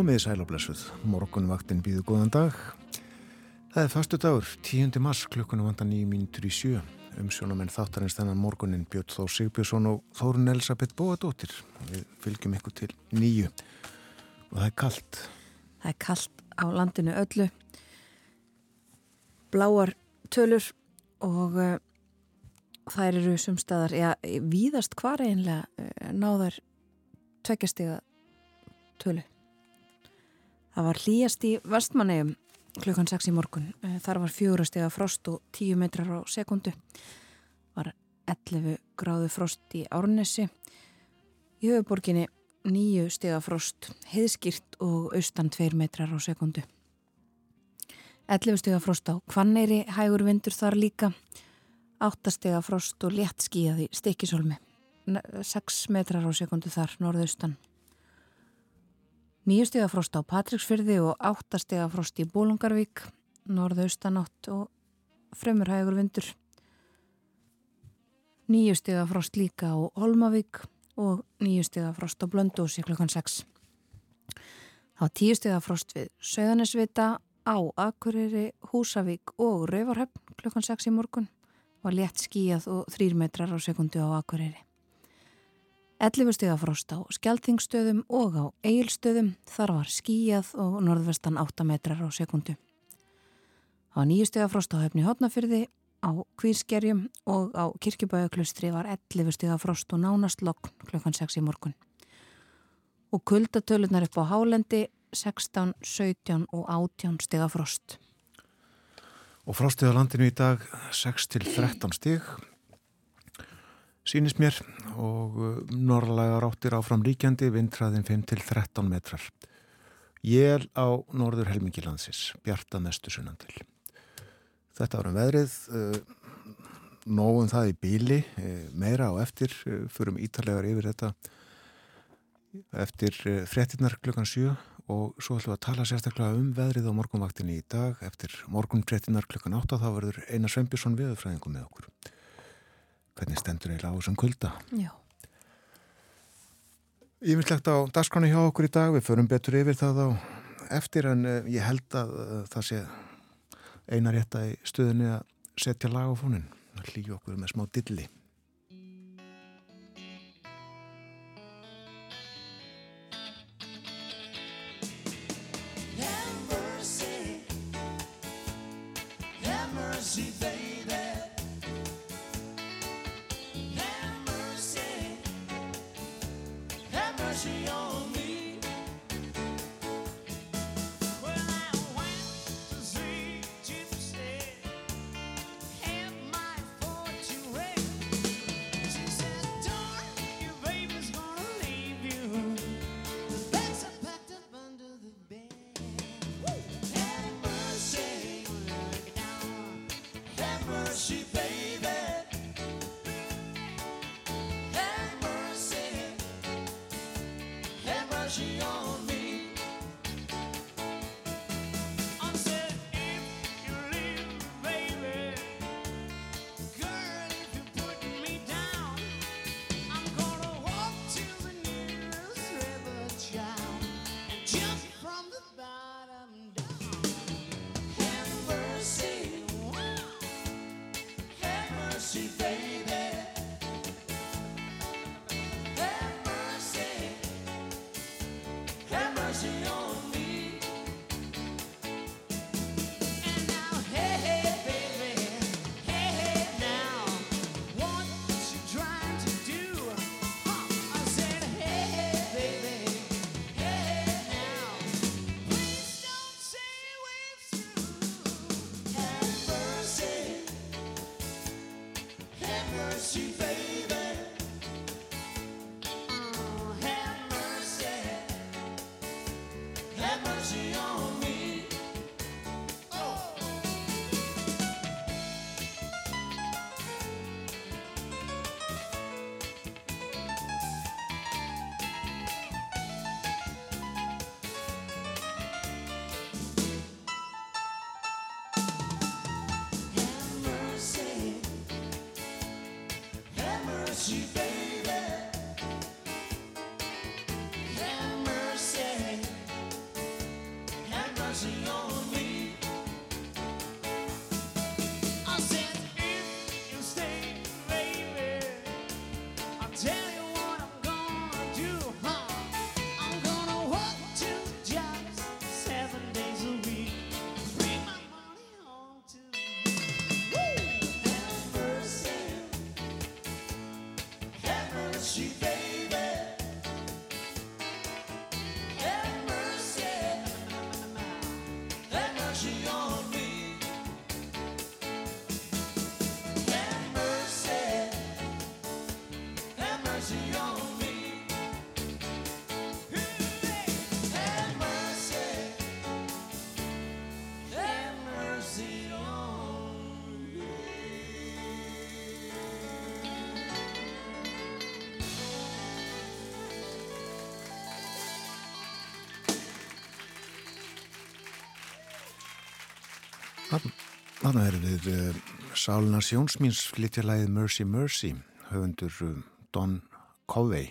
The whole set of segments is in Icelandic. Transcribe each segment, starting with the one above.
Komiði sælablessuð, morgunvaktin býðu góðan dag. Það er fastu dagur, 10. mars, klukkunum vandan 9 mínutur í sjö. Umsjónamenn þáttarins þennan morgunin Björn Þór Sigbjörnsson og Þórun Elisabeth Bóadóttir. Við fylgjum ykkur til nýju og það er kallt. Það er kallt á landinu öllu. Bláar tölur og uh, þær eru sumstaðar, já, víðast hvar einlega uh, náðar tveggjastega tölu. Það var hlýjast í vestmannegjum klukkan 6 í morgun. Eh, þar var fjórastega frost og 10 metrar á sekundu. Var 11 gráðu frost í Árnesi. Í höfuborginni 9 stega frost, heiðskýrt og austan 2 metrar á sekundu. 11 stega frost á Kvanneyri, hægur vindur þar líka. 8 stega frost og létt skíðað í Stikisólmi. 6 metrar á sekundu þar, norðaustan. Nýju stegafrost á Patricksfyrði og átta stegafrost í Bólungarvík, norðaustanátt og fremurhægur vindur. Nýju stegafrost líka á Holmavík og nýju stegafrost á Blöndósi klukkan 6. Þá tíu stegafrost við Söðanesvita á Akureyri, Húsavík og Rauvarhöfn klukkan 6 í morgun var létt skíjað og 3 metrar á sekundu á Akureyri. 11 stiga frost á skjaldþingstöðum og á eigilstöðum þar var skíjað og norðvestan 8 metrar á sekundu. Á 9 stiga frost á höfni hotnafyrði, á kvískerjum og á kirkjubæðuklustri var 11 stiga frost og nánast lokn klukkan 6 í morgun. Og kuldatölunar upp á hálendi 16, 17 og 18 stiga frost. Og frostið á landinu í dag 6 til 13 stig sínist mér og uh, norðlega ráttir áfram ríkjandi vindræðin 5-13 metrar. Jél á norður helmingilandsis, bjarta mestu sunnandil. Þetta var um veðrið, uh, nógum það í bíli, uh, meira á eftir, förum ítalegar yfir þetta eftir frettinnar klukkan 7 og svo ætlum við að tala sérstaklega um veðrið á morgunvaktinni í dag. Eftir morgun frettinnar klukkan 8 þá verður Einar Sveinbjörnsson viðfræðingum með okkur hvernig stendur eiginlega á þessum kulda. Já. Lagt á dasgranu hjá okkur í dag, við förum betur yfir það á eftir en uh, ég held að uh, það sé einar rétta í stuðinni að setja lag á fónin. Það hlýju okkur með smá dilli. Þannig erum við uh, Sálina Sjónsmíns flytjalæðið Mercy Mercy höfundur uh, Don Covey.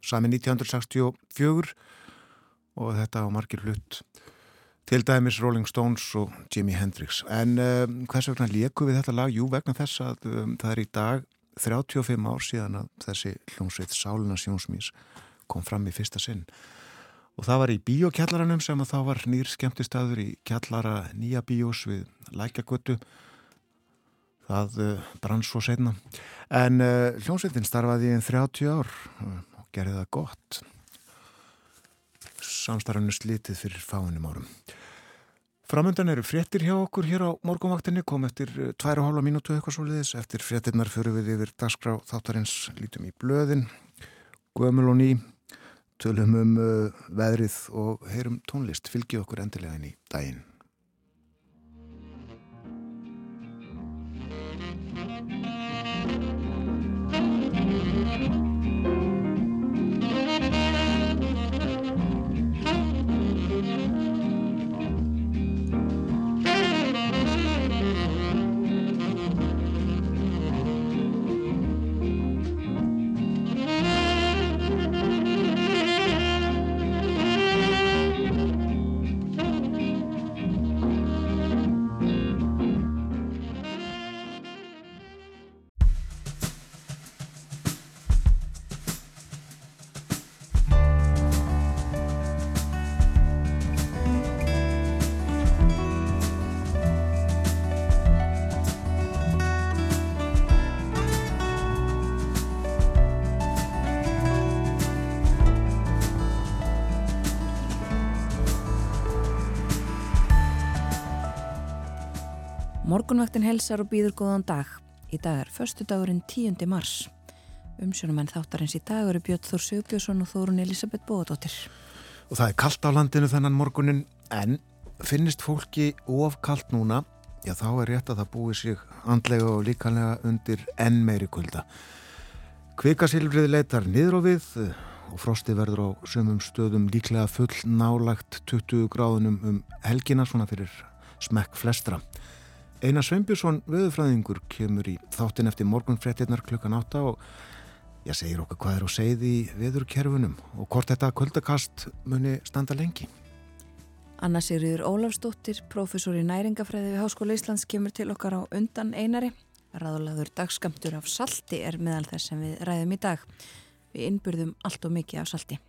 Sami 1964 og þetta á margir hlutt til dæmis Rolling Stones og Jimi Hendrix. En uh, hvers vegna lieku við þetta lag? Jú, vegna þess að um, það er í dag 35 ár síðan að þessi hljómsveit Sálina Sjónsmíns kom fram í fyrsta sinn Og það var í bíokjallaranum sem að þá var nýr skemmtistaður í kjallara nýja bíós við lækjagötu. Það uh, brann svo setna. En uh, hljómsveitin starfaði í einn 30 ár uh, og gerði það gott. Samstarfinu slítið fyrir fáinum árum. Framöndan eru fréttir hjá okkur hér á morgunvaktinni, kom eftir 2,5 mínútu eitthvað svo liðis. Eftir fréttirnar fyrir við yfir dagskrá þáttarins lítum í blöðin, gömul og ný tölum um uh, veðrið og heyrum tónlist, fylgi okkur endilega inn í daginn. Morgunvaktin helsar og býður góðan dag. Í dag er förstu dagurinn 10. mars. Umsjónumenn þáttarins í dag eru Björn Þór Sigbjörnsson og Þórun Elisabeth Bóðadóttir. Og það er kallt á landinu þennan morgunin en finnist fólki ofkallt núna, já þá er rétt að það búi sig andlega og líkanlega undir enn meiri kulda. Kvikasilfrið leitar niður á við og frosti verður á sömum stöðum líklega full nálagt 20 gráðunum um helgina svona fyrir smekk flestra. Einar Sveinbjörnsson veðufræðingur kemur í þáttin eftir morgunfrettinnar klukkan átta og ég segir okkar hvað er á segði í veðurkerfunum og hvort þetta kvöldakast muni standa lengi. Anna Sigriður Ólafsdóttir, professor í næringafræði við Háskóla Íslands, kemur til okkar á undan einari. Ráðlaður dagskamtur af salti er meðal þess sem við ræðum í dag. Við innbyrðum allt og mikið af salti.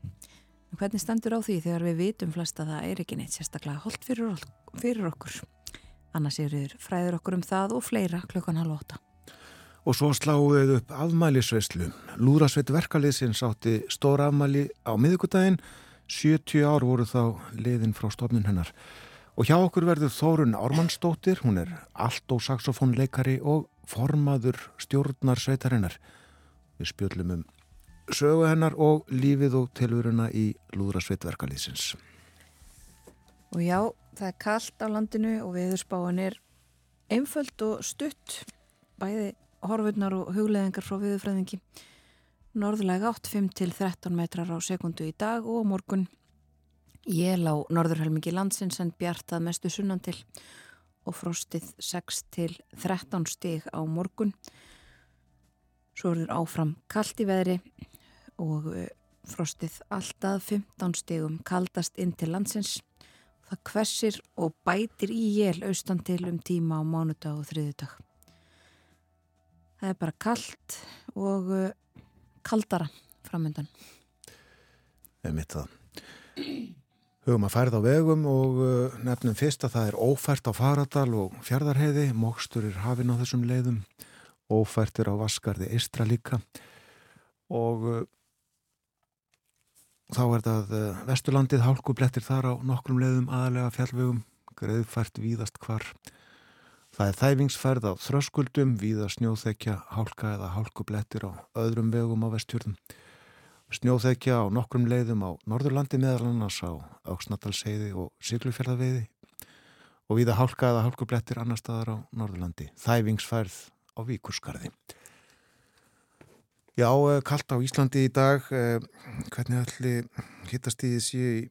En hvernig standur á því þegar við vitum flest að það er ekki neitt sérstaklega holdt fyrir, fyrir okkur? Anna Sigriður fræður okkur um það og fleira klukkan halv åtta. Og svo sláðuð upp afmælisveislu. Lúrasveit verkaliðsins átti stóra afmæli á miðugudaginn. 70 ár voru þá liðin frá stofnun hennar. Og hjá okkur verður Þórun Ármannsdóttir, hún er allt og saxofónleikari og formaður stjórnar sveitarinnar. Við spjöllum um sögu hennar og lífið og tilvöruna í Lúrasveit verkaliðsins. Og já, það er kallt á landinu og viðurspáin er einföld og stutt, bæði horfurnar og hugleðingar frá viðurfræðingi. Norðlega 8-5 til 13 metrar á sekundu í dag og morgun jél á norðurhelmingi landsins en bjartað mestu sunnan til og frostið 6 til 13 stig á morgun. Svo er þér áfram kallt í veðri og uh, frostið alltaf 15 stegum kaldast inn til landsins. Það kvessir og bætir í jél austan til um tíma á mánudag og þriðudag. Það er bara kallt og uh, kaldara framöndan. Það er mitt það. Hugum að færða á vegum og uh, nefnum fyrst að það er ófært á Faradal og Fjardarheiði, mókstur er hafin á þessum leiðum, ófært er á Vaskarði Eistra líka og uh, þá er það uh, Vesturlandið hálkublettir þar á nokkrum leiðum aðalega fjallvegum, greiðfært víðast hvar. Það er þæfingsfærð á þröskuldum, víða snjóþekja, hálka eða hálkublettir á öðrum vegum á vestjörðum. Snjóþekja á nokkrum leiðum á Norðurlandi meðal annars á Auksnatalseiði og Siglufjörðaveiði og víða hálka eða hálkublettir annar staðar á Norðurlandi. Þæfingsfærð á Víkurskarði. Já, eh, kallt á Íslandi í dag, eh, hvernig ætli hittast í þessi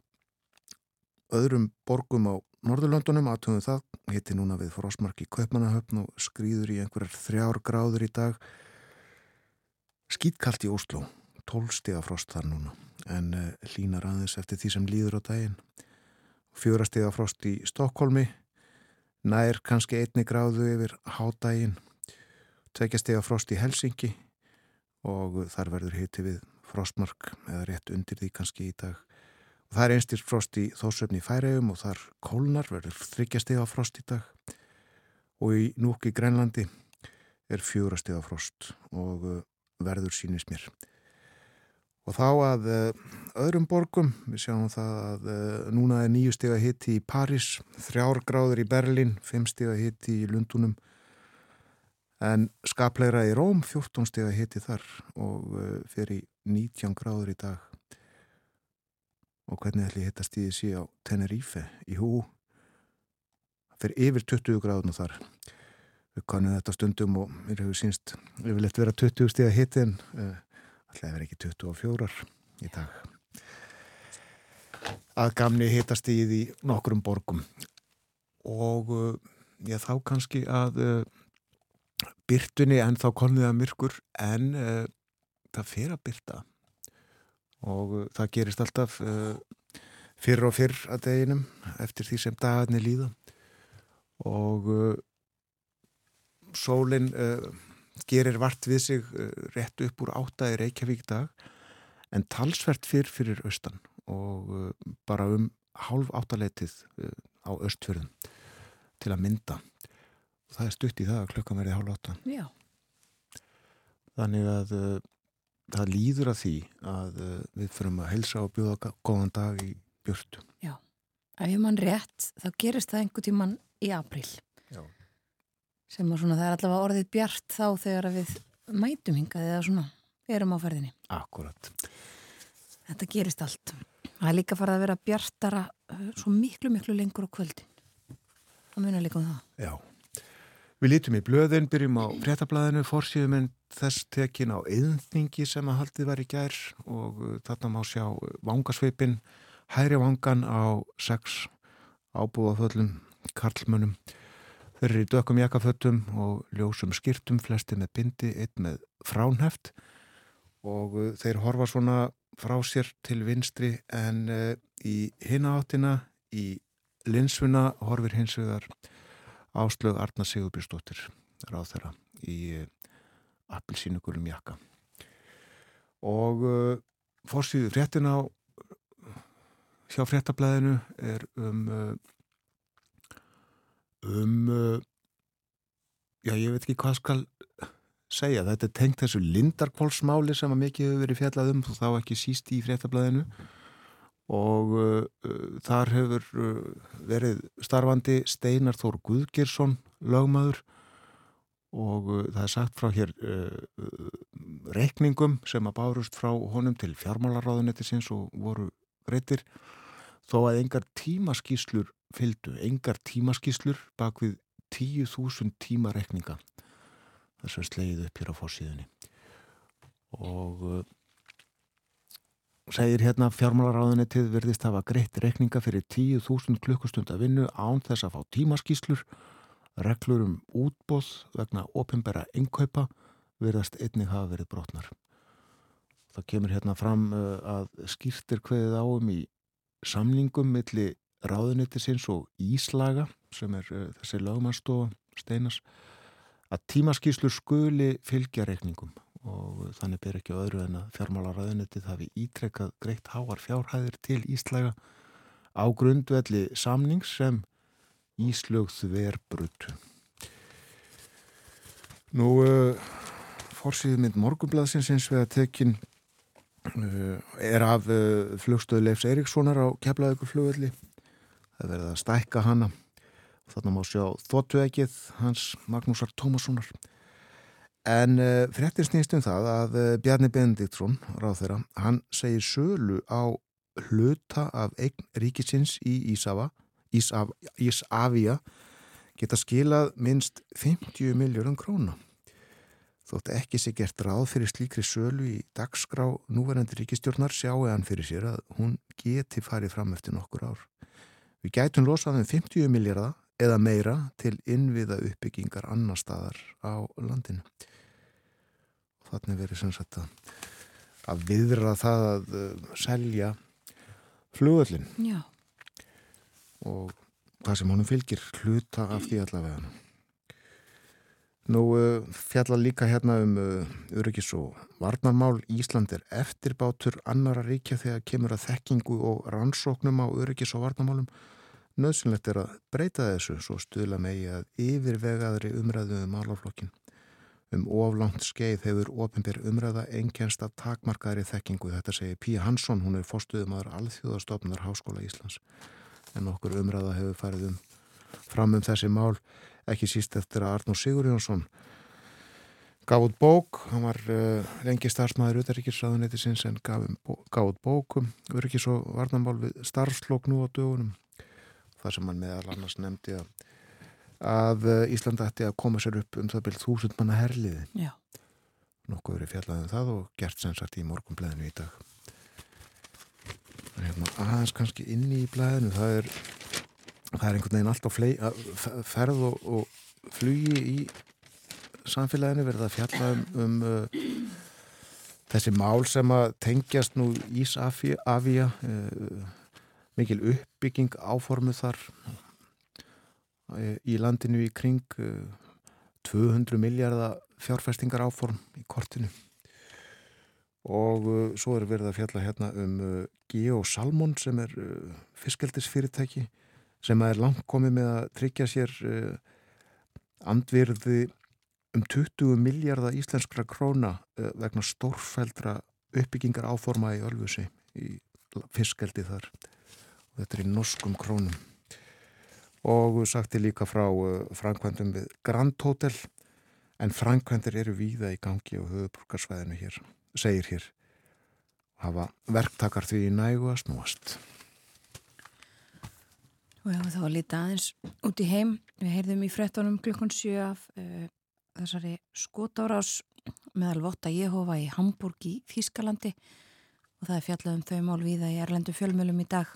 öðrum borgum á Norðurlandunum, aðtöðum það, hitti núna við Frosmark í Kaupmannahöfn og skrýður í einhverjar þrjár gráður í dag. Skýtkallt í Ósló, tólstega frost þar núna, en uh, línar aðeins eftir því sem líður á daginn. Fjórastega frost í Stokkólmi, nær kannski einni gráðu yfir hádaginn, tveggjastega frost í Helsingi, og þar verður hiti við frostmark eða rétt undir því kannski í dag. Og það er einstir frost í þósöfni færægum og þar kólnar verður þryggjastega frost í dag og í núk í Grænlandi er fjórastega frost og uh, verður sínist mér. Og þá að uh, öðrum borgum, við sjáum það að uh, núna er nýju stega hiti í París, þrjár gráður í Berlin, fimm stega hiti í Lundunum en skapleira í Róm 14 steg að hiti þar og uh, fyrir 19 gráður í dag. Og hvernig ætli hittast í þessi á Tenerife? Í hú fyrir yfir 20 gráðuna þar. Við kannum þetta stundum og mér hefur sínst yfirleitt vera 20 steg að hiti en uh, alltaf er ekki 24 í dag. Að gamni hittast í því nokkrum borgum. Og uh, ég þá kannski að byrtunni en þá konið að myrkur en uh, það fyrir að byrta og uh, það gerist alltaf uh, fyrr og fyrr að deginum eftir því sem dagarnir líða. Og sólinn gerir vart við sig rétt upp úr áttaði Reykjavík dag en talsvert fyrr fyrir austan og bara um hálf áttaleitið á östfjörðum til að mynda það er stutt í það að klukkan verði hálf átta. Já. þannig að uh, það líður að því að uh, við fyrum að helsa og bjóða góðan dag í björtu. Já, ef ég mann rétt þá gerist það einhver tíman í april Já. sem að svona það er allavega orðið bjart þá þegar við mætum hingað eða svona erum á ferðinni. Akkurat Þetta gerist allt. Það er líka farið að vera bjartara uh, svo miklu miklu lengur á kvöldin. Það munar líka um það. Já Við lítum í blöðin, byrjum á fréttablaðinu, fórsýðum en þess tekin á eðningi sem að haldið var í gær og uh, þarna má sjá vangasveipin, hæri vangan á sex ábúaföllum, karlmönnum. Þeir eru í dökum jakkaföttum og ljósum skýrtum, flesti með bindi, eitt með fránheft og uh, þeir horfa svona frá sér til vinstri en uh, í hináttina, í linsuna horfir hins vegar Áslög Arna Sigurbjörnsdóttir ráð þeirra í eh, appilsínugulum jakka. Og uh, fórsýðu fréttin á hjá fréttablaðinu er um uh, um já ég veit ekki hvað skal segja, þetta er tengt þessu lindarkvólsmáli sem að mikið hefur verið fjallað um þá ekki síst í fréttablaðinu og uh, uh, þar hefur uh, verið starfandi Steinar Þór Guðgirsson lögmaður. Og uh, það er sagt frá hér uh, uh, reikningum sem að bárust frá honum til fjármálaráðunetisins og voru breytir þó að engar tímaskíslur fylgdu, engar tímaskíslur bak við 10.000 tíma reikninga þess að slegið upp hér á fórsíðunni og segir hérna fjármálaráðunetið verðist hafa greitt rekninga fyrir 10.000 klukkustund að vinnu án þess að fá tímaskíslur, reglur um útbóð vegna opimbera innkaupa verðast einnig hafa verið brotnar. Það kemur hérna fram uh, að skýrtir hverðið áum í samlingum milli ráðunittisins og Íslaga sem er uh, þessi lögmannstofa Steinas að tímaskíslur skuli fylgja reikningum og þannig ber ekki öðru en að fjármálaræðunitið hafi ítrekkað greitt háar fjárhæðir til Íslæga á grundvelli samnings sem Íslögð verbrutu. Nú, uh, fórsýðu mynd morgunblaðsins eins við að tekin uh, er af uh, flugstöðu Leifs Eiríkssonar á keflaðugur flugvelli. Það verða að stækka hana. Þannig má sjá þóttuegið hans Magnúsar Tómassonar. En uh, fréttir snýst um það að uh, Bjarni Benediktsson, ráð þeirra, hann segir sölu á hluta af eign ríkisins í Ísafa, Ísaf, Ísafía, geta skilað minst 50 miljórum króna. Þótt ekki sé gert ráð fyrir slíkri sölu í dagskrá núverandi ríkistjórnar sjáu hann fyrir sér að hún geti farið fram eftir nokkur ár. Við gætum losað um 50 miljardar eða meira til innviða uppbyggingar annar staðar á landinu þannig verið sem sagt að, að viðra það að uh, selja flugöllin Já. og það sem honum fylgir hluta af því allavega. Nú uh, fjalla líka hérna um uh, öryggis og varnarmál. Ísland er eftirbátur annara ríkja þegar kemur að þekkingu og rannsóknum á öryggis og varnarmálum. Nöðsynlegt er að breyta þessu svo stuðla megi að yfirvegaðri umræðu um málaflokkin Um oflant skeið hefur ofinbyr umræða einkjænst af takmarkaðri þekkingu. Þetta segir Píja Hansson, hún er fórstuðumadur alþjóðastofnar Háskóla Íslands. En okkur umræða hefur farið um fram um þessi mál, ekki síst eftir að Arnó Sigur Jónsson gaf út bók, hann var uh, lengi starfsmæður utaríkisraðuneti sinns en gaf, um, gaf út bókum, öryggis og varnamál við starfslokk nú á dögunum. Það sem hann meðal annars nefndi að að eh, Íslanda ætti að koma sér upp um það byrjum þúsund manna herliði. Já. nokkuð verið fjallaðið um það og gert sensart í morgunblæðinu í dag. Hérna, aðeins kannski inni í blæðinu það er, það er einhvern veginn alltaf flei, ferð og, og flugi í samfélaginu verið að fjalla um, um uh, þessi mál sem að tengjast nú Ísafía uh, mikil uppbygging áformuð þar í landinu í kring 200 eh, miljardar fjárfestingar áform í kortinu. Og uh, svo er verið að fjalla hérna um uh, Geo Salmon sem er fiskeldisfyrirtæki sem er langt komið með að tryggja sér andvirði um 20 miljardar íslenskra króna vegna stórfældra uppbyggingar áforma í Ölfusi í fiskeldi þar. Og þetta er í norskum krónum og sagti líka frá uh, framkvæmdum við Grand Hotel. En framkvæmdir eru víða í gangi og höfuborgarsvæðinu hér, segir hér. Hafa verktakar því nægu að snúast. Og já, þá lítið aðeins út í heim. Við heyrðum í frettunum klukkun 7 af uh, þessari skotárás meðal Votta Jehova í Hamburg í Fískalandi og það er fjallað um þau mál víða í Erlendu fjölmjölum í dag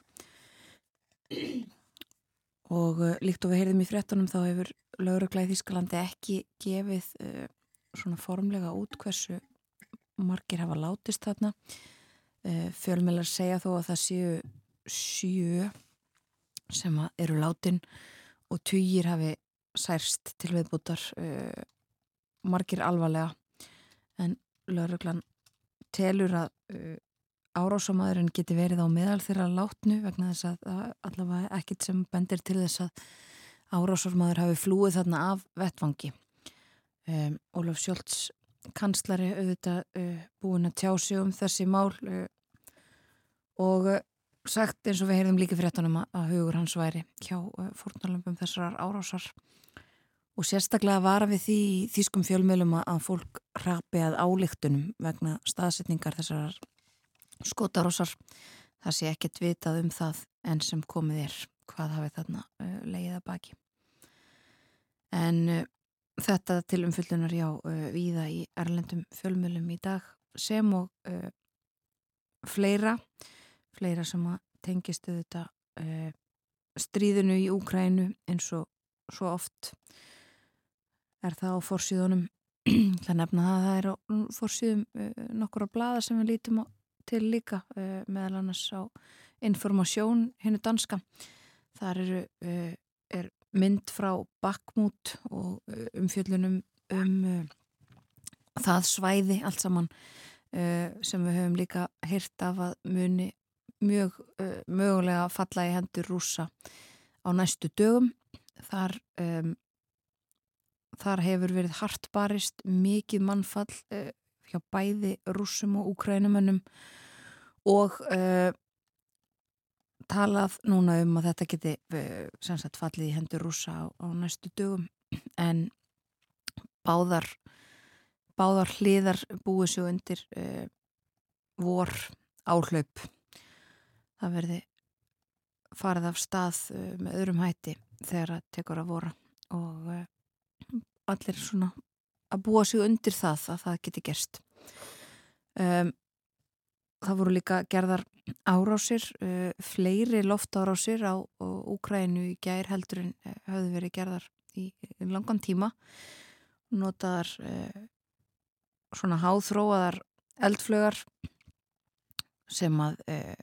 og uh, líkt og við heyrðum í frettunum þá hefur lauruglæð Þískalandi ekki gefið uh, svona formlega út hversu margir hafa látist þarna. Uh, fjölmjölar segja þó að það séu sjö sem eru látin og týjir hafi særst til viðbútar margir alvarlega. En lauruglan telur að árásamæðurinn geti verið á meðal þeirra látnu vegna þess að allavega ekkit sem bendir til þess að árásamæður hafi flúið þarna af vettvangi. Um, Ólaf Sjólds kanslari auðvitað uh, búin að tjá sig um þessi mál uh, og uh, sagt eins og við heyrðum líka fréttanum að hugur hans væri hjá uh, fórnarlömpum þessar árásar og sérstaklega vara við því þýskum fjölmjölum að fólk rapi að álíktunum vegna staðsetningar þessar skotarósar það sé ekkert vitað um það enn sem komið er hvað hafið þarna uh, leiðið að baki. En uh, þetta til umfyllunar já uh, víða í erlendum fjölmjölum í dag sem og fleira fleira sem að tengistu þetta uh, stríðinu í Úkrænu eins og svo oft er það á fórsíðunum Það nefna það að það er fórsýðum uh, nokkur á blada sem við lítum til líka uh, meðal annars á informasjón hennu danska. Það eru uh, er mynd frá Bakmút og uh, umfjöllunum um það svæði allt saman sem við höfum líka hirt af að muni mjög mögulega falla í hendur rúsa á næstu dögum. Þar um, þar hefur verið hartbarist mikið mannfall uh, hjá bæði rúsum og úkrænumönnum og uh, talað núna um að þetta geti uh, sagt, fallið í hendur rúsa á, á næstu dögum. En báðar báðar hliðar búið svo undir vor áhlaup. Það verði farið af stað með öðrum hætti þegar það tekur að vora og allir svona að búa sig undir það að það geti gerst. Um, það voru líka gerðar árásir uh, fleiri loftárásir á Úkrænu í gær heldur en uh, hafði verið gerðar í, í langan tíma. Notaðar uh, svona háþróaðar eldflögar sem að uh,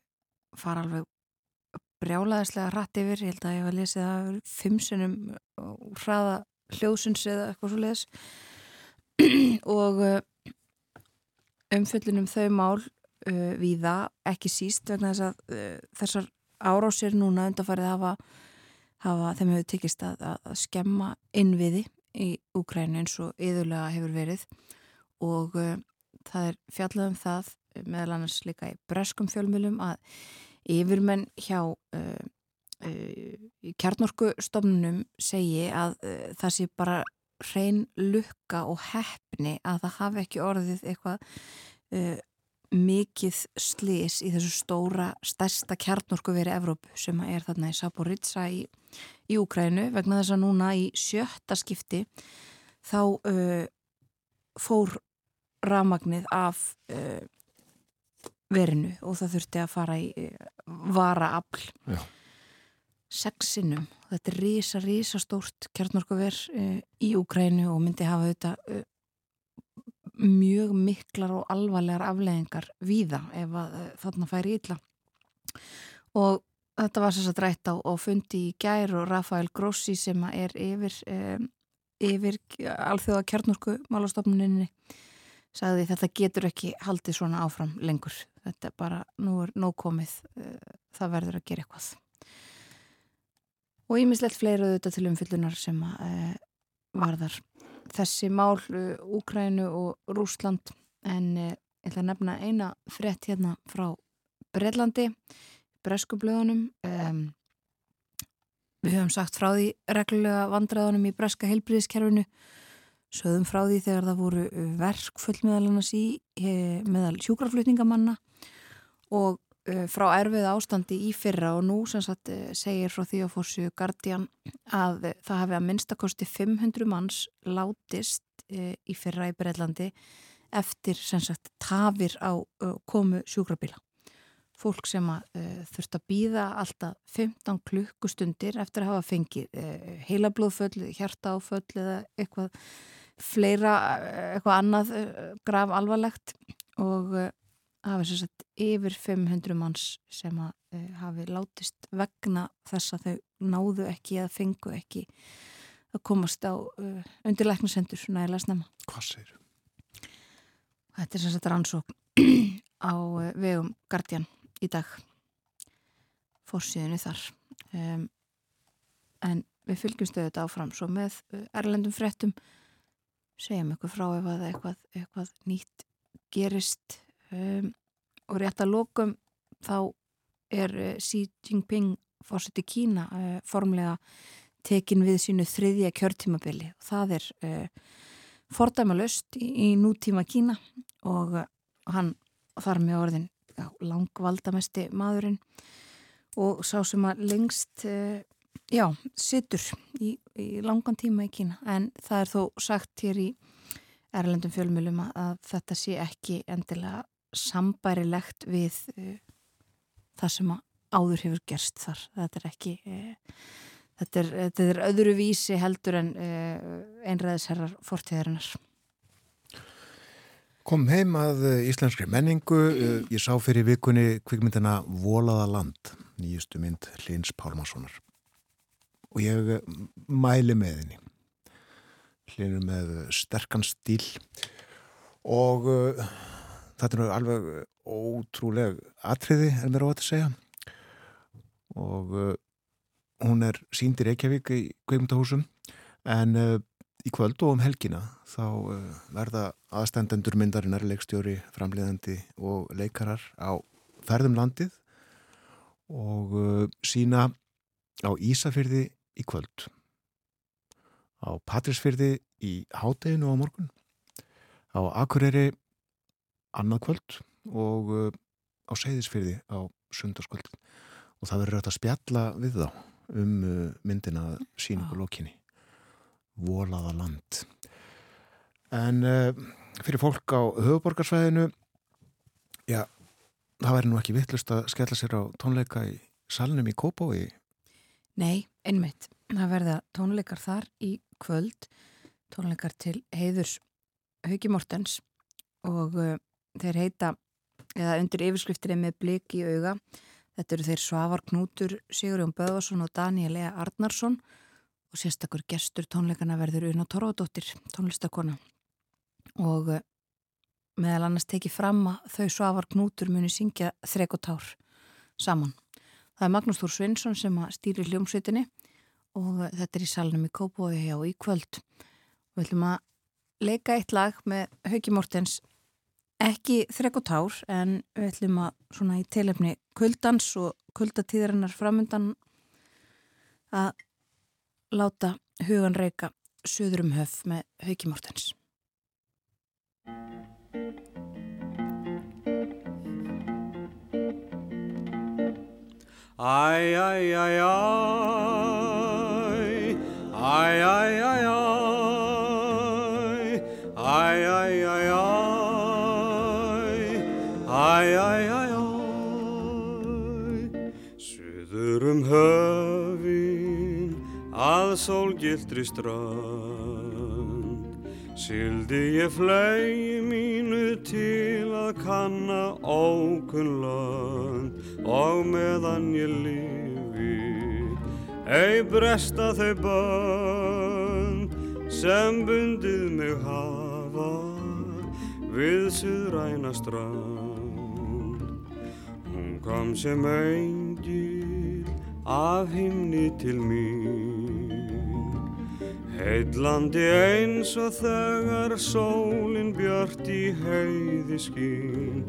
fara alveg brjálaðislega hratt yfir, ég held að ég var að lesa það fimm senum hraða hljóðsins eða eitthvað svo leiðis og uh, umfyllunum þau mál uh, við það ekki síst vegna þess að uh, þessar árásir núna undarfarið hafa, hafa þeim hefur tekist að, að skemma innviði í Úkrænu eins og yðurlega hefur verið. Og uh, það er fjallað um það meðal annars líka í breskum fjölmjölum að yfirmenn hjá í kjarnorkustofnunum segi að það sé bara hrein lukka og hefni að það hafi ekki orðið eitthvað uh, mikið slís í þessu stóra stærsta kjarnorku verið Evrópu sem er þarna í Saporitsa í, í Úkrænu vegna þess að núna í sjötta skipti þá uh, fór ramagnið af verinu og það þurfti að fara í varaafl. Já sexinum. Þetta er rísa, rísa stórt kjarnorkuver uh, í Úkrænu og myndi hafa þetta uh, mjög miklar og alvarlegar afleðingar víða ef uh, þarna færi ítla. Og þetta var að drætt á, á fundi í gær og Rafael Grossi sem er yfir, yfir alþjóða kjarnorku málastofnuninni sagði þetta getur ekki haldið svona áfram lengur. Þetta er bara, nú er nóg komið, það verður að gera eitthvað og ímislegt fleira auðvitað til umfyllunar sem uh, varðar þessi mál uh, Úkrænu og Rúsland en uh, ég ætla að nefna eina frett hérna frá Breitlandi Breskublöðunum um, við höfum sagt frá því reglulega vandraðunum í Breska heilbríðiskerfinu sögðum frá því þegar það voru verkfull meðal, meðal sjúkraflutningamanna. Og Eh, frá erfið ástandi í fyrra og nú sem sagt eh, segir frá því á fórsju Guardian að það hefði að minnstakosti 500 manns látist eh, í fyrra í Breitlandi eftir sem sagt tafir á komu sjúkrabíla. Fólk sem að þurft að býða alltaf 15 klukkustundir eftir að hafa fengið heilablóðföll, hjartaáföll eða eitthvað fleira, eitthvað annað graf alvarlegt og hafi sem sagt yfir 500 manns sem að uh, hafi látist vegna þess að þau náðu ekki eða fengu ekki að komast á uh, undirleiknasendur nægilega snemma. Hvað segir þú? Þetta er sem sagt rannsókn á uh, vegum Guardian í dag fórsíðinu þar um, en við fylgjum stöðu þetta áfram svo með erlendum frettum segjum eitthvað frá ef að eitthvað, eitthvað nýtt gerist um, og rétt að lókum þá er uh, Xi Jinping fórsett í Kína uh, formlega tekin við sínu þriðja kjörtímabili. Og það er uh, fordæmalöst í, í nútíma Kína og hann þar með orðin já, langvaldamesti maðurinn og sá sem að lengst já, sittur í, í langan tíma í Kína. En það er þó sagt hér í erlendum fjölmjölum að þetta sé ekki endilega sambærilegt við uh, það sem áður hefur gerst þar. Þetta er ekki, uh, þetta, er, þetta er öðru vísi heldur en uh, einræðisherrar fortíðarinnar. Kom heim að eh, íslenskri menningu. Eh, ég sá fyrir vikunni kvikmyndina Volaða land, nýjustu mynd Lins Pálmarssonar. Og ég eh, mæli með henni. Lins með sterkan stíl og uh, þetta er alveg ótrúleg atriði, er mér á að segja. Og uh, hún er sínd í Reykjavík í kvikmyndahúsum en uh, í kvöld og um helgina þá uh, verða aðstendendur myndarinnar, leikstjóri, framleiðandi og leikarar á ferðum landið og uh, sína á Ísafyrði í kvöld á Patrísfyrði í hádeginu á morgun á Akureyri annað kvöld og uh, á Seyðisfyrði á sundarskvöld og það verður að spjalla við þá um myndina síningu lokinni volaða land. En uh, fyrir fólk á höfuborgarsvæðinu, já, það væri nú ekki vittlust að skella sér á tónleika í salnum í Kópói. Nei, einmitt. Það verða tónleikar þar í kvöld, tónleikar til heiðurs Hauki Mortens og uh, þeir heita, eða undir yfirskriftir með blik í auga, þetta eru þeir Svavar Knútur, Sigurjón Böðarsson og Daniel E. Arnarsson og sérstakur gestur tónleikana verður Una Torfadóttir, tónlistakona og eh, meðal annars tekið fram að þau svafar knútur muni syngja þrek og tár saman. Það er Magnús Þór Svinsson sem stýrir hljómsveitinni og þetta er í salnum í Kópói hjá í kvöld. Við ætlum að leika eitt lag með Hauki Mortens ekki þrek og tár en við ætlum að svona í telefni kvöldans og kvöldatíðarinnar framundan að láta hugan reyka söður um höf með Hauki Mortens. Æ, æ, æ, æ, æ, æ, æ, æ, sólgildri strand Sildi ég flegi mínu til að kanna ókunn land og meðan ég lifi ei bresta þau bönn sem bundið mig hafa við suðræna strand Hún kom sem engil af himni til mín Heitlandi eins og þegar sólinn björt í heiði skín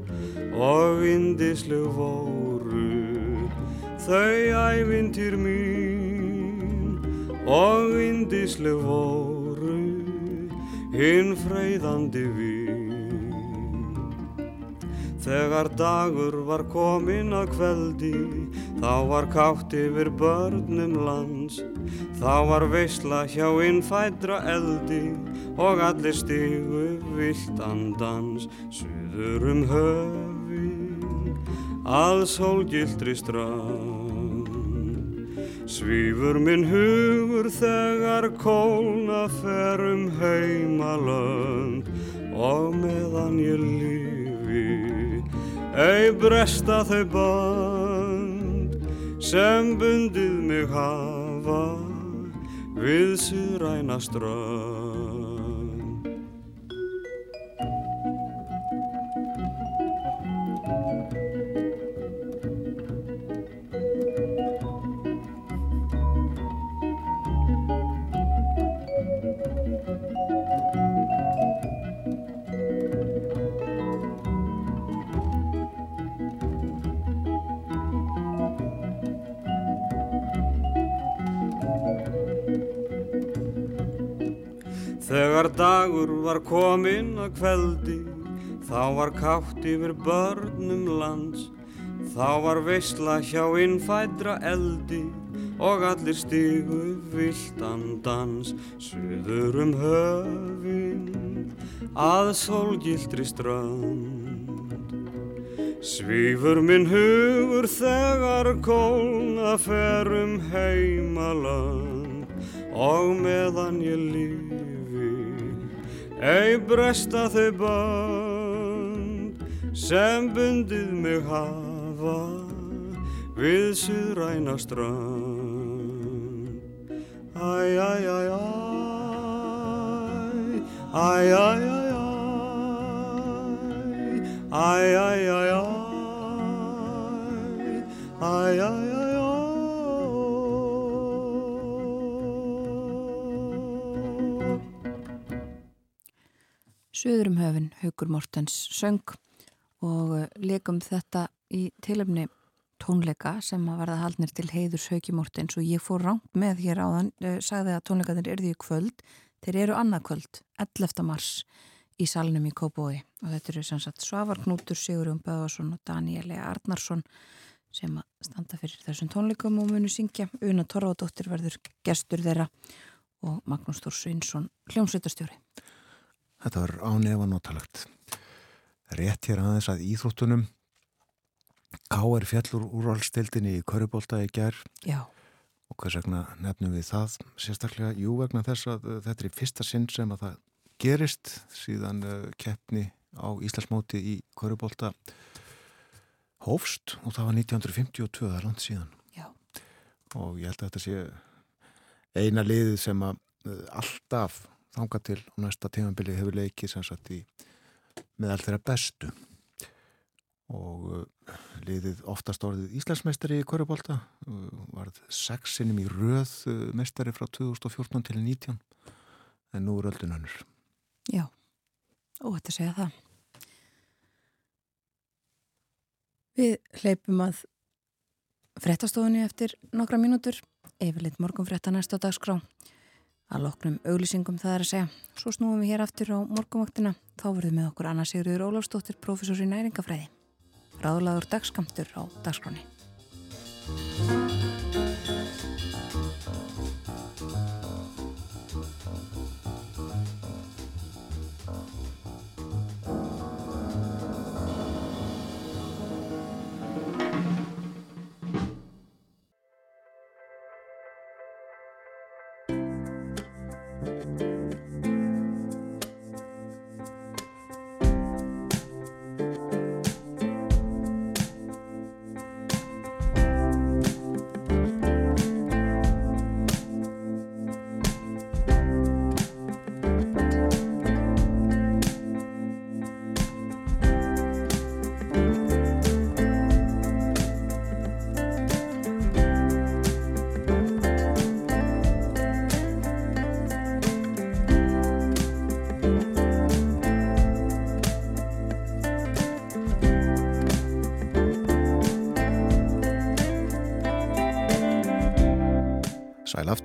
og indislu voru þau ævindir mín og indislu voru hinn freyðandi vín. Þegar dagur var komin að kveldi þá var kátt yfir börnum lands. Þá var veysla hjá innfædra eldi og allir stígu vilt andans Suður um höfin að sólgildri strand. Svífur minn hugur þegar kólna fer um heimalönd og meðan ég lífi ei bresta þau band sem bundið mig hafa við suðræna strönd Þegar dagur var kominn að kveldi, þá var kátt yfir börnum lands. Þá var veysla hjá innfædra eldi og allir stígu viltan dans. Suður um höfinn að sólgildri strand. Svífur minn hugur þegar kólna ferum heimaland og meðan ég líf ei bresta þau band sem bundið mig hafa við suðræna strand Æj, æj, æj, æj Æj, æj, æj, æj Æj, æj, æj, æj Æj, æj, æj Suðurum höfin, Haugur Mortens söng og eh, leikum þetta í tilöfni tónleika sem að verða haldnir til heiðurs Haugi Mortens og ég fór rangt með hér áðan, uh, sagði að tónleikanir eru því kvöld, þeir eru annað kvöld 11. mars í salnum í Kópói og þetta eru sem sagt Svavar Knútur, Sigurum Böðarsson og Danieli Arnarsson sem að standa fyrir þessum tónleikum og munu syngja. Una Torfadóttir verður gestur þeirra og Magnús Þór Svinsson hljómsveitarstjóri Þetta var ánefa notalagt. Rétt hér aðeins að íþróttunum K.R. fjallur úrvalstildinni í Körubólta í gerð og hvers vegna nefnum við það sérstaklega, jú vegna þess að uh, þetta er í fyrsta sinn sem að það gerist síðan uh, keppni á Íslandsmóti í Körubólta hófst og það var 1952, það er langt síðan Já. og ég held að þetta sé eina liðið sem að uh, alltaf þanga til og næsta tímanbili hefur leikið sem sagt í meðal þeirra bestu. Og uh, liðið oftast orðið Íslandsmeistari í Körubólta uh, varð sexinum í röð uh, meistari frá 2014 til 19 en nú er öllun önnur. Já, og þetta segja það. Við hleypum að frettastofunni eftir nokkra mínútur. Yfirleitt morgun fretta næsta dagskrá að loknum auglýsingum það er að segja. Svo snúum við hér aftur á morgumvaktina. Þá verðum við okkur Anna Sigurður Ólafsdóttir, professor í næringafræði. Ráðlaður dagskamtur á dagskráni.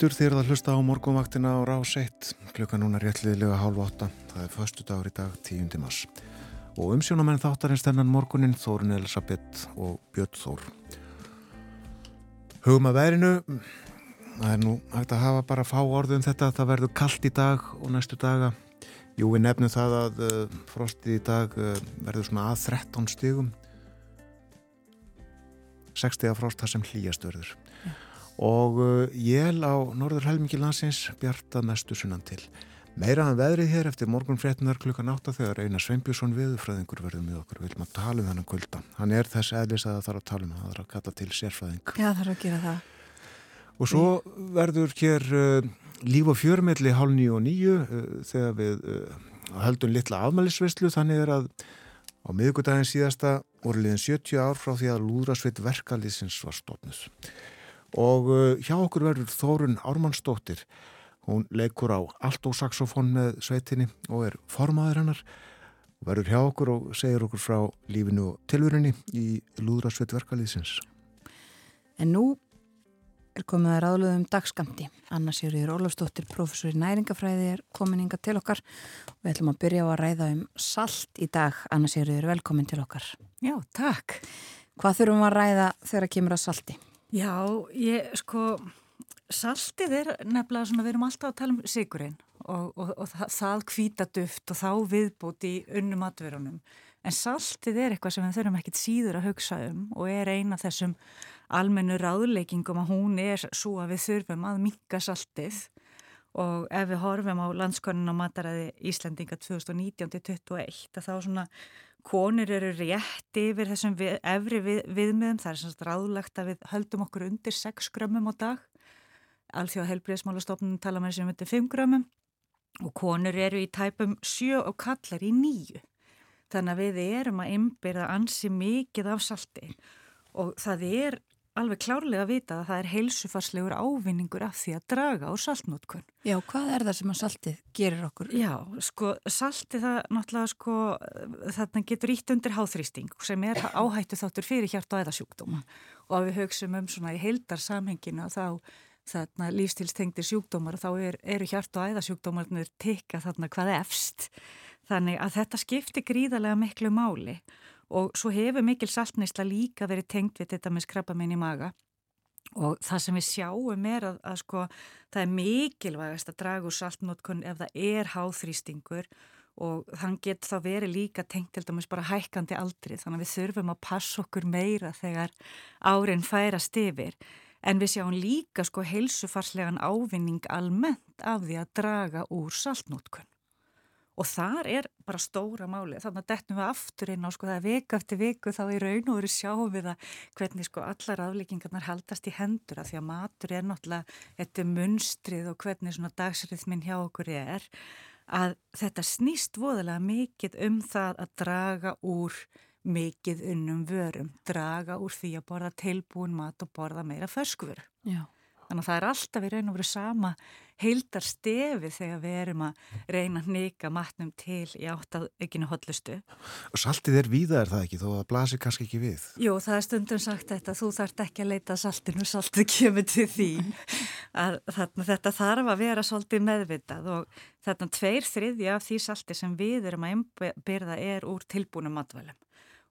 Aftur þér að hlusta á morgunvaktina á rás 1 klukka núna réttliðilega hálf 8 það er förstu dagur í dag 10. mars. Og umsjónamenn þáttarins þennan morgunin Þórun Elisabeth og Björn Þór. Hugum að verinu það er nú hægt að hafa bara fá orðum þetta að það verður kallt í dag og næstu daga. Jú við nefnum það að uh, frostið í dag uh, verður svona að 13 stigum. 60 af frost það sem hlýjast verður og jél á norður helmingi landsins bjartað mestu sunnan til. Meira en veðrið hér eftir morgun fréttunar klukkan 8 þegar Einar Sveinbjörnsson viðfræðingur verður með okkur. Við viljum að tala um þennan kulda. Hann er þess eðlis að það þarf að tala um það, það þarf að kalla til sérfræðing. Já, það þarf að gera það. Og svo verður hér uh, líf og fjörmiðli hálf nýju og nýju uh, þegar við uh, höldum litla afmælisvislu þannig er að á miðugudagin síðasta voru liðin 70 ár frá því að lúðrasveit verkalýsins var stofnus og uh, hjá okkur verður Þórun Ármannsdóttir. Hún leikur á altósaxofón með sveitinni og er formaður hennar. Og verður hjá okkur og segir okkur frá lífinu og tilvörinni í Lúðrasveit verkalýðsins. En nú er komið að ráðluðum dagskamti. Anna Sigurður Ólafsdóttir, professor í næringafræði er komininga til okkar. Og við ætlum að byrja á að ræða um salt í dag. Anna Sigurður, velkomin til okkar. Já, takk. Hvað þurfum við að ræða þegar að kemur að salti? Já, ég sko, saltið er nefnilega svona, við erum alltaf að tala um sigurinn og, og, og það, það kvíta duft og þá viðbúti í unnum atverunum. En saltið er eitthvað sem við þurfum ekkit síður að hugsa um og er eina þessum almennu ráðleikingum að hún er svo að við þurfum að minka saltið og ef við horfum á landskonun á mataræði Íslandinga 2019-21 þá svona konur eru rétt yfir þessum við, efri við, viðmiðum, það er semst ráðlegt að við höldum okkur undir 6 grömmum á dag, alþjóða helbriðsmálastofnun tala með þessum undir 5 grömmum. Og konur eru í tæpum 7 og kallar í 9. Þannig að við erum að ymbirða ansi mikið af salti. Og það er alveg klárlega vita að það er heilsufarslegur ávinningur af því að draga á saltnótkun. Já, hvað er það sem að saltið gerir okkur? Já, sko, saltið það náttúrulega sko, þarna getur ítt undir háþrýsting sem er áhættu þáttur fyrir hjart og æðasjúkdóma og að við högstum um svona í heildar samhenginu að þá þarna lífstilstengtir sjúkdómar þá er, eru hjart og æðasjúkdómarnir tikka þarna hvað efst. Þannig að þetta skiptir gríðarlega miklu máli og og svo hefur mikil saltneisla líka verið tengt við þetta með skrapamenn í maga. Og það sem við sjáum er að, að sko það er mikilvægast að draga úr saltnótkun ef það er háþrýstingur. Og þann getur þá verið líka tengt til dæmis bara hækkandi aldri. Þannig að við þurfum að passa okkur meira þegar árin færast yfir. En við sjáum líka sko heilsufarslegan ávinning almennt af því að draga úr saltnótkun og þar er bara stóra máli þannig að dettum við aftur inn á sko það viku eftir viku þá í raun og veru sjáum við að hvernig sko allar aflíkingarnar haldast í hendur að því að matur er náttúrulega þetta munstrið og hvernig svona dagsriðminn hjá okkur er að þetta snýst voðalega mikið um það að draga úr mikið unnum vörum, draga úr því að borða tilbúin mat og borða meira ferskvöru. Já. Þannig að það er alltaf í raun og veru sama heildar stefi þegar við erum að reyna að nýka matnum til í átt að aukinu hotlustu. Og saltið er víða er það ekki þó að blasir kannski ekki við? Jú, það er stundum sagt þetta, þú þarft ekki að leita saltinu, saltið kemur til því. Að, þarna, þetta þarf að vera svolítið meðvitað og þarna tveir þriðja af því salti sem við erum að einbyrða er úr tilbúnum matvælum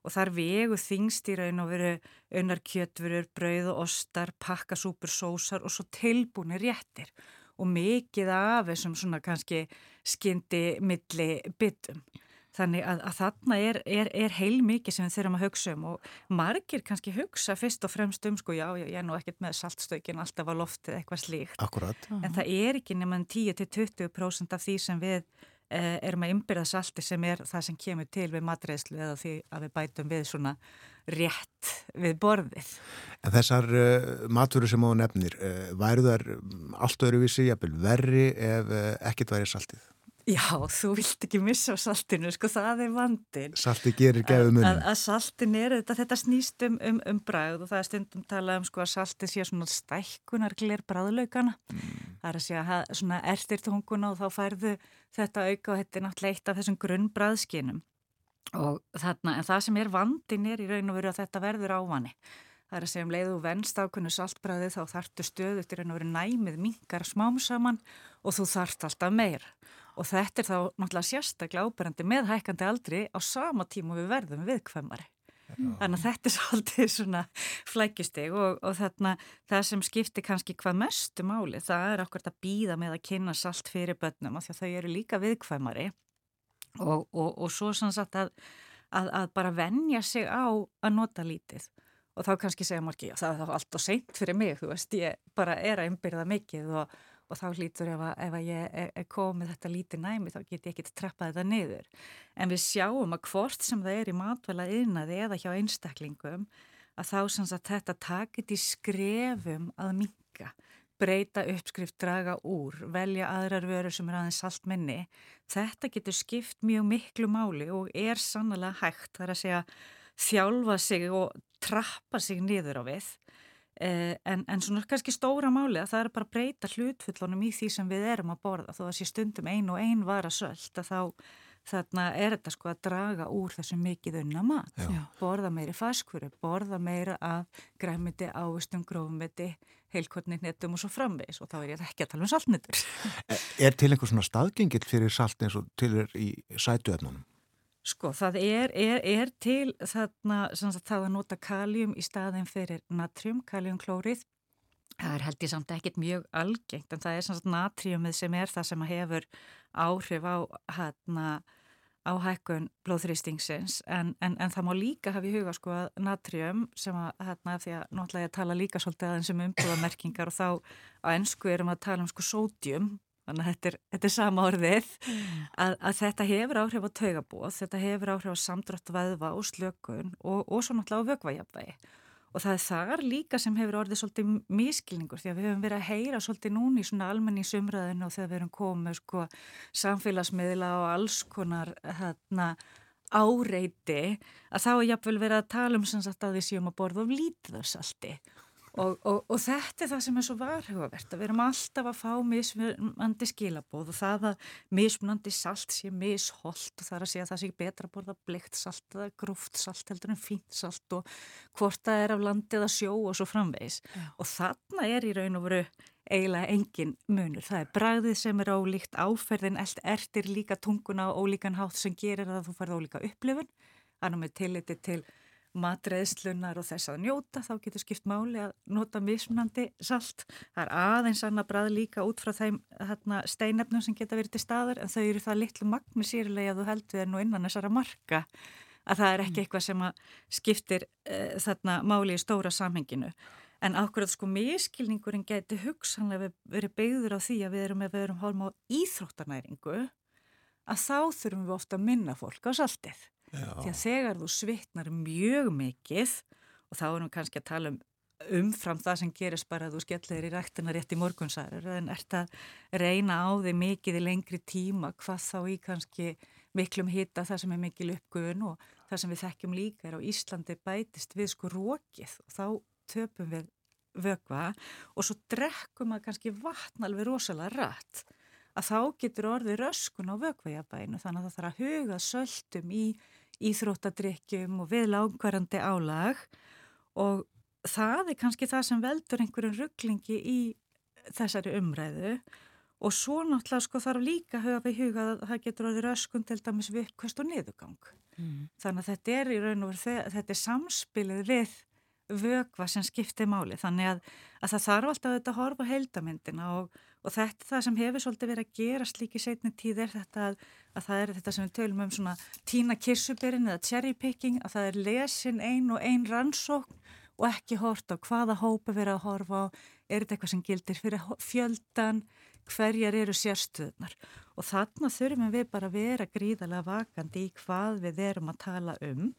og þar vegu þingst í raun og veru unnar kjötverur, brauð og ostar, pakkasúpur, sósar og svo tilbúinir réttir og mikið af þessum svona kannski skyndi milli byttum. Þannig að, að þarna er, er, er heil mikið sem við þurfum að hugsa um og margir kannski hugsa fyrst og fremst um sko já, já ég er nú ekkert með saltstökin alltaf á loftið eitthvað slíkt. Akkurat. En það er ekki nema 10-20% af því sem við erum að ymbirða salti sem er það sem kemur til við matreðslu eða því að við bætum við svona rétt við borðið. En þessar uh, maturur sem á nefnir, uh, væru þar allt öruvísi, jafnvel verri ef uh, ekkert væri saltið? Já, þú vilt ekki missa saltinu, sko, það er vandin. Salti gerir gefið munum. Að, að saltin er þetta, þetta snýst um, um, um bræð og það er stundum talað um sko að salti sé svona stækkunar glir bræðlaugana. Mm. Það er að segja að svona ertir tunguna og þá færðu þetta auka og þetta er náttúrulega eitt af þessum grunnbræðskinum. Og þarna, en það sem er vandin er í raun og veru að þetta verður ávani. Það er að segja um leiðu venst ákunnu saltbræði þá þartu stöðu til raun og veru næmið mingar smám saman og þú þart alltaf meir og þetta er þá náttúrulega sérstaklega áberandi með hækkandi aldri á sama tíma við verðum viðkvæmari. Þannig að þetta er svolítið svona flækjusteg og, og þarna það sem skiptir kannski hvað mestu máli það er okkur að býða með að kynna salt fyrir börnum af því að þau eru líka viðkvæmari. Og, og, og svo sannsagt að, að, að bara vennja sig á að nota lítið. Og þá kannski segja margi að það er allt og seint fyrir mig, þú veist, ég bara er að umbyrða mikið og og þá hlýtur ef að, ef að ég er komið þetta lítið næmi þá get ég ekki trappað þetta niður. En við sjáum að hvort sem það er í matvæla yðnaði eða hjá einstaklingum að þá sem þetta takit í skrefum að minga, breyta uppskrift, draga úr, velja aðrar vörur sem er aðeins salt minni. Þetta getur skipt mjög miklu máli og er sannlega hægt þar að segja þjálfa sig og trappa sig niður á við en, en svona kannski stóra máli að það er bara að breyta hlutfullunum í því sem við erum að borða. Þó að sé stundum ein og ein vara sölt að þá þarna er þetta sko að draga úr þessu mikið unna mat. Já. borða meiri faskvöru, borða meira af græmiti, ávistum, grófumiti heilkotni, netum og svo framvegs og þá er ég ekki að tala um saltnitur Er til einhver svona staðgengil fyrir salt eins og til er í sætuöfnunum? Sko, það er, er, er til þarna, sagt, það að nota kaljum í staðin fyrir natrium, kaljumklórið. Það er held ég samt ekkit mjög algengt, en það er sagt, natriumið sem er það sem hefur áhrif á, hérna, á hækkun blóðþrýstingsins, en, en, en það má líka hafa í huga sko að natrium sem að, hérna, því að náttúrulega ég tala líka svolítið aðeins um umbúðamerkingar og þá á ennsku erum að tala um sko sódjum þannig að þetta er, þetta er sama orðið, að, að þetta hefur áhrif á taugabóð, þetta hefur áhrif á samdrátt veðva og slökun og, og svo náttúrulega á vögvajafvægi. Og það er þar líka sem hefur orðið svolítið mískilningur því að við hefum verið að heyra svolítið núni í svona almenningsumræðinu og þegar við erum komið sko samfélagsmiðla og alls konar hérna áreiti að þá er jafnvel verið að tala um sem sagt að við séum að borða of lítið af salti Og, og, og þetta er það sem er svo varhugavert að við erum alltaf að fá mismunandi skilabóð og það að mismunandi salt sé misholt og það er að segja að það sé betra að borða bleikt salt eða grúft salt heldur en fínt salt og hvort það er af landi eða sjó og svo framvegs Já. og þarna er í raun og veru eiginlega engin munur. Það er bragðið sem er ólíkt áferðin, ertir líka tunguna og ólíkan hátt sem gerir að þú farið ólíka upplifun, annað með tilliti til matreðslunar og þess að njóta, þá getur skipt máli að nota mismunandi salt. Það er aðeins annað brað líka út frá þeim hérna, steinefnum sem geta verið til staðar en þau eru það litlu magni sýrlega að þú heldur þér nú innan þessara marka að það er ekki mm. eitthvað sem skiptir uh, þarna máli í stóra samhenginu. En ákveður sko miskilningurinn geti hugsanlega verið beigður á því að við erum, við erum hálma á íþróttanæringu að þá þurfum við ofta að minna fólk á saltið. Því að þegar þú svitnar mjög mikið og þá erum við kannski að tala um umfram það sem gerist bara að þú skellir í rættina rétt í morgunsæður en ert að reyna á þig mikið í lengri tíma hvað þá í kannski miklum hitta það sem er mikil uppgöðun og það sem við þekkjum líka er á Íslandi bætist við sko rókið og þá töpum við vögva og svo drekkum að kannski vatn alveg rosalega rætt að þá getur orðið röskun á vögvajabæinu þannig að það þarf að huga söldum í íþróttadrykkjum og við langvarandi álag og það er kannski það sem veldur einhverjum rugglingi í þessari umræðu og svo náttúrulega sko þarf líka að hafa í huga að það getur orðið röskun til dæmis við uppkvæmst og niðugang. Mm. Þannig að þetta er í raun og verið, þetta er samspilið við vögva sem skiptir máli þannig að, að það þarf alltaf að horfa heildamindina og, og þetta það sem hefur svolítið verið að gera slíki setni tíð er þetta að, að það er þetta sem við tölum um svona tína kirsuberin eða cherry picking að það er lesin ein og ein rannsókn og ekki hort á hvaða hópa verið að horfa á. Er þetta eitthvað sem gildir fyrir fjöldan hverjar eru sérstöðnar og þarna þurfum við bara að vera gríðarlega vakandi í hvað við erum að tala um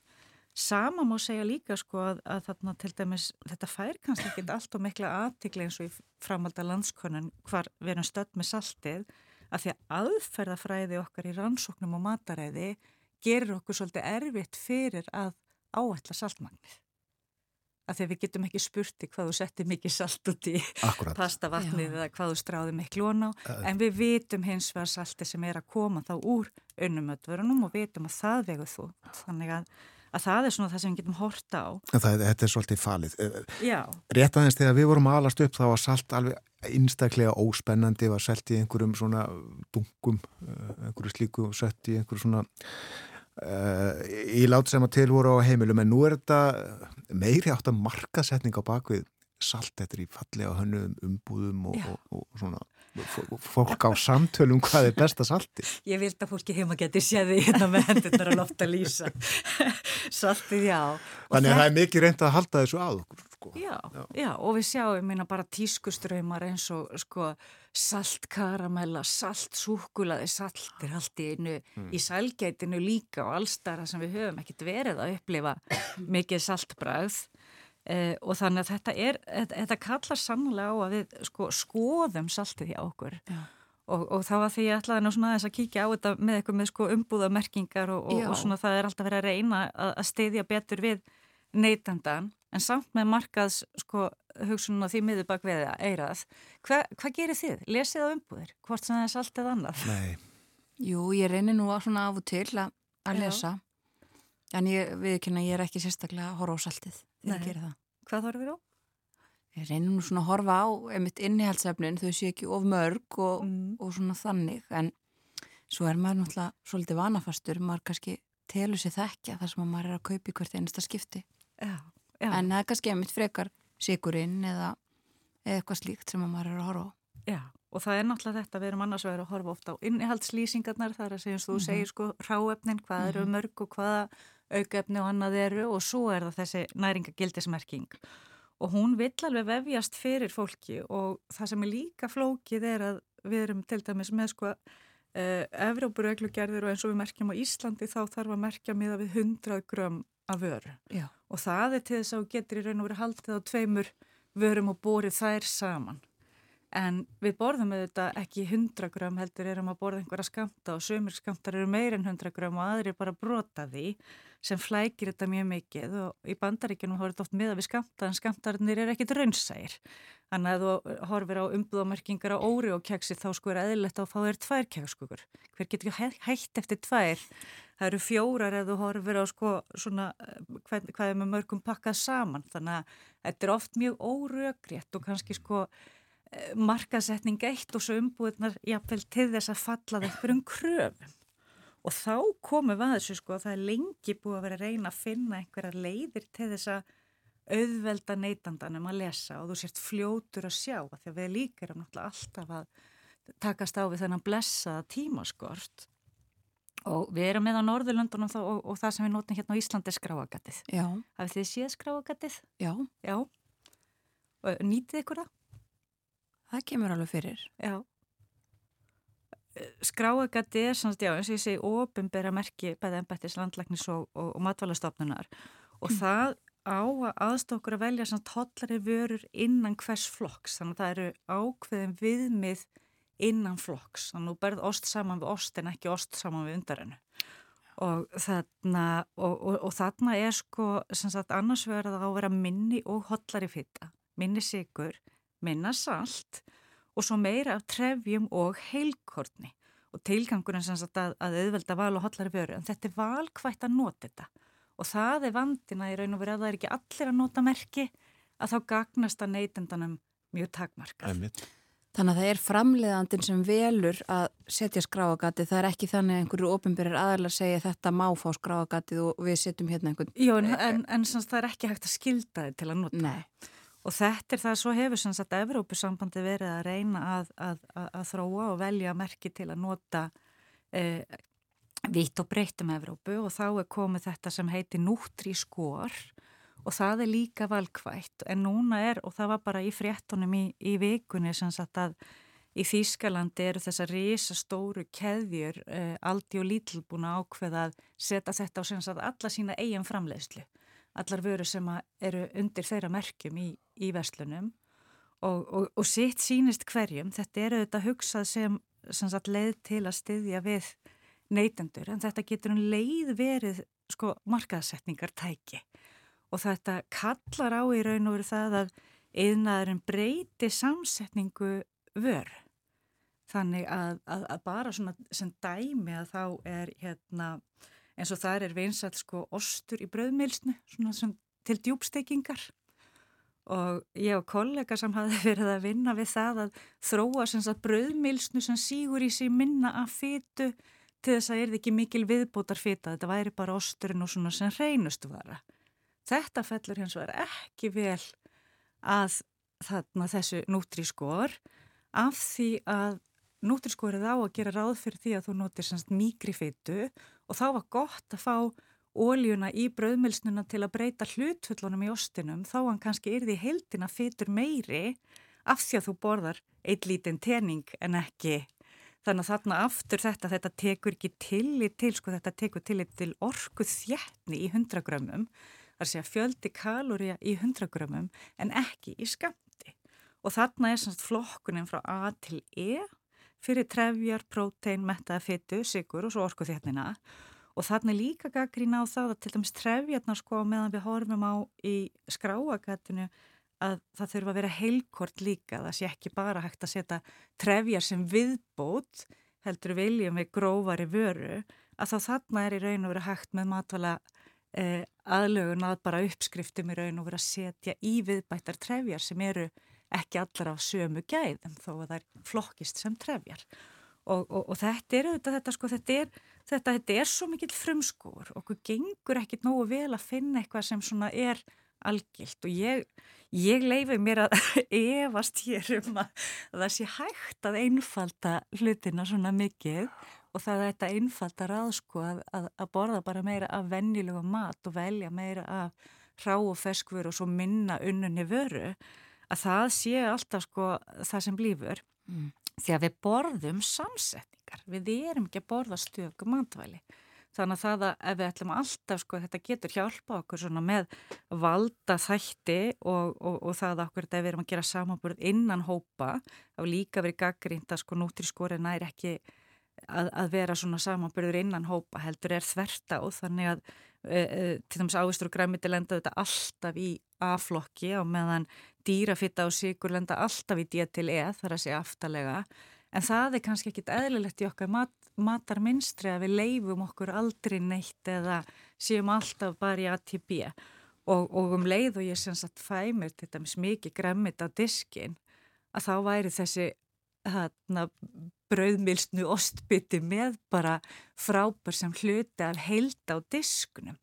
Sama má segja líka sko að, að þarna til dæmis, þetta fær kannski ekki allt og mikla aðtikli eins og í framalda landskonun hvar við erum stödd með saltið að því að aðferðafræði okkar í rannsóknum og mataræði gerir okkur svolítið erfitt fyrir að áætla saltmagnið. Að því við getum ekki spurti hvað þú settir mikið salt út í Akkurat. pastavatnið eða hvað þú stráði miklu on á uh, en við vitum hins vegar salti sem er að koma þá úr unnumöldverunum og vitum að það vegur þú. Þannig að að það er svona það sem við getum horta á. Það, þetta er svolítið falið. Eh, Já. Rétt aðeins þegar við vorum aðalast upp þá var salt alveg einstaklega óspennandi, var selt í einhverjum svona dungum, eh, einhverju slíku sett í einhverju svona ílát sem að til voru á heimilum en nú er þetta meiri átt að markasetning á bakvið salt, þetta er í falli á hönnuðum umbúðum og, og, og svona fólk á samtölum hvað er besta salti Ég vilt að fólki heima geti séði hérna með hendunar að lofta lýsa saltið, já og Þannig að það er mikið reynd að halda þessu að okkur sko. já, já. já, og við sjáum minna bara tískuströymar eins og sko saltkaramella, saltsúkulaði saltir allt í einu mm. í sælgeitinu líka og allstara sem við höfum ekkert verið að upplifa mikið saltbræð Uh, og þannig að þetta er, þetta kallar sannlega á að við sko, skoðum saltið hjá okkur og, og þá að því ég ætlaði nú svona að kíkja á þetta með eitthvað með sko umbúðamerkingar og, og, og svona það er alltaf verið að reyna að, að steyðja betur við neytandan en samt með markaðs sko hugsunum og því miður bak við eirað. Hva, hvað gerir þið? Lesið á umbúðir? Hvort sem það er saltið annað? Nei. Jú, ég reynir nú svona af og til að, að lesa en ég viðkynna ég er ekki sérstaklega að þegar ég gera það. Hvað horfir á? Ég reynir nú svona að horfa á einmitt innihaldsefnin, þau séu ekki of mörg og, mm. og svona þannig en svo er maður náttúrulega svolítið vanafastur, maður kannski telur sér þekkja þar sem maður er að kaupa í hvert einasta skipti já, já. en það er kannski einmitt frekar sigurinn eða, eitthvað slíkt sem maður er að horfa á. Já, og það er náttúrulega þetta, við erum annars verið að horfa ofta á innihaldslýsingarnar, það er að segja eins og þú mm -hmm. segir sko ráefnin, hvað mm -hmm. eru mörg og hvaða aukefni og annað eru og svo er það þessi næringagildismerking og hún vill alveg vefjast fyrir fólki og það sem er líka flókið er að við erum til dæmis með sko uh, Evrópureglugerðir og eins og við merkjum á Íslandi þá þarf að merkja miða við 100 grömm af vöru. Já. og það er til þess að getur í raun og verið haldið á tveimur vörum og borið þær saman en við borðum auðvitað ekki 100 grömm heldur erum að borða einhverja skamta og sömur skamtar eru meir en 100 grömm og aðri bara brota því sem flækir þetta mjög mikið og í bandaríkjunum horfður þetta oft miða við skamta en skamtarnir er ekkit raunsægir Þannig að þú horfir á umbúðamerkingar á óri og keksi þá sko er eðlilegt að fá þér tvær kekskukur. Hver getur ekki hægt eftir tvær? Það eru fjórar eða þú horfir á sko svona hvað, hvað er með mörgum pakkað saman. Þannig að þetta er oft mjög óröggrétt og kannski sko markasetning eitt og svo umbúðunar jáfnvel til þess að falla það einhverjum kröfum. Og þá komum við að þessu sko að það er lengi búið að vera að reyna að finna einhverja leiðir til þess að auðvelda neytandanum að lesa og þú sért fljótur að sjá því að við líka erum náttúrulega alltaf að takast á við þennan blessaða tímaskort og við erum með á Norðurlöndunum og, og það sem við notum hérna á Íslandi er skráagatið. Já. Hafið þið séð skráagatið? Já. Já. Og nýtið ykkur það? Það kemur alveg fyrir. Já. Skráagatið er svona, já, eins og ég segi, ofinbera merki bæðið ennbættis landlæknis og, og, og matvalastofnunar og mm. það á að aðstokkur að velja svona tollari vörur innan hvers flokks þannig að það eru ákveðin viðmið innan flokks þannig að þú berð ost saman við ost en ekki ost saman við undarennu og þarna og, og, og þarna er sko sagt, annars verður það að vera minni og hollari fitta, minni sigur minna salt og svo meira af trefjum og heilkortni og tilgangurinn sagt, að, að auðvelda val og hollari vöru en þetta er valkvægt að nota þetta og það er vandina í raun og verið að það er ekki allir að nota merki að þá gagnast að neytendanum mjög takmarkað. Þannig að það er framleiðandin sem velur að setja skráagati, það er ekki þannig að einhverju ofinbyrjar aðalega segja þetta má fá skráagati og við setjum hérna einhvern... Jó, en, en, en sanns, það er ekki hægt að skilda þið til að nota. Nei. Og þetta er það, svo hefur sanns að Evrópusambandi verið að reyna að, að, að, að þróa og velja merki til að nota eh, vitt og breytt um Evrópu. Og þá er komið þetta sem heiti núttri skor og það er líka valkvægt en núna er, og það var bara í fréttunum í, í vikunni sem sagt að í Þýskalandi eru þessar risastóru keðjur eh, Aldi og að ákveða að setja þetta á sem sagt alla sína eigin framleiðslu allar vöru sem eru undir þeirra merkjum í, í verslunum. Og, og, og sitt sínist hverjum. Þetta eru þetta hugsað sem, sem sagt, leið til að styðja við neytendur. En þetta getur um leið verið sko markaðsetningar tæki og þetta kallar á í raun og veru það að eðnaðurinn breyti samsetningu vör. Þannig að, að, að bara svona sem dæmi að þá er hérna eins og þar er vinsall sko ostur í bröðmilsnu svona sem til djúbstekingar og ég og kollega sem hafi verið að vinna við það að þróa sem sagt bröðmilsnu sem sígur í sig minna að fytu til þess að er ekki mikil viðbótar fita, þetta væri bara osturinn og svona sem reynustu vara. Þetta fellur hins vegar ekki vel að þarna þessu nútrískor af því að nútrískorið á að gera ráð fyrir því að þú notir semst mikri fitu og þá var gott að fá óljuna í bröðmilsnuna til að breyta hlutfullunum í ostinum þá hann kannski yrði heldina fitur meiri af því að þú borðar eitt lítinn tening en ekki Þannig að þarna aftur þetta, þetta tekur ekki tillit til, sko þetta tekur tillit til orku þjætni í 100 grömmum, þar sé að fjöldi kalória í 100 grömmum en ekki í skamti. Og þarna er svona flokkunin frá A til E fyrir trefjar, prótein, mettaða fyttu, sigur og svo orku þjætnina. Og er líka gaggrín á það að til dæmis trefjarnar sko meðan við horfum á í skráagatinu að það þurfa að vera heilkort líka, það sé ekki bara hægt að setja trefjar sem viðbót, heldur viljum við grófari vöru, að þá þarna er í raun og vera hægt með matvala eh, aðlögun að bara uppskriftum í raun og vera að setja í viðbættar trefjar sem eru ekki allar á sömu gæðum þó að það er flokkist sem trefjar. Og, og, og þetta er auðvitað, þetta sko, þetta er, þetta, þetta er svo mikill frumskór okkur gengur ekkit nógu vel að finna eitthvað sem svona er algilt. Og ég, ég leifi mér að evast hér um að það sé hægt að einfalda hlutina svona mikið og það er þetta einfalda ráð sko að, að, að borða bara meira af vennilega mat og velja meira af rá og feskfur og svo minna unnunni vöru að það sé alltaf sko það sem blífur mm. því að við borðum samsetningar, við erum ekki að borða stöku matvæli. Þannig að það að ef við ætlum alltaf, sko, þetta getur hjálpa okkur svona með valda þætti og, og, og það okkur þetta við erum að gera samanbúrð innan hópa, þá líka verið gaggrínt að sko nútri skori nær ekki að, að vera svona samanbúrður innan hópa heldur er þverta og þannig að e, e, til dæmis ávistur og græmiti lenda þetta alltaf í A-flokki og meðan dýrafitta og sigur lenda alltaf í D til E þar að segja aftalega En það er kannski ekkit eðlilegt í okkar mat, matarminstri að við leifum okkur aldrei neitt eða séum alltaf bara í ATB og, og um leið og ég sem sagt fæ mér til dæmis mikið gremmit á diskin að þá væri þessi þarna brauðmilsnu ostbytti með bara frábær sem hluti af heilda á diskunum.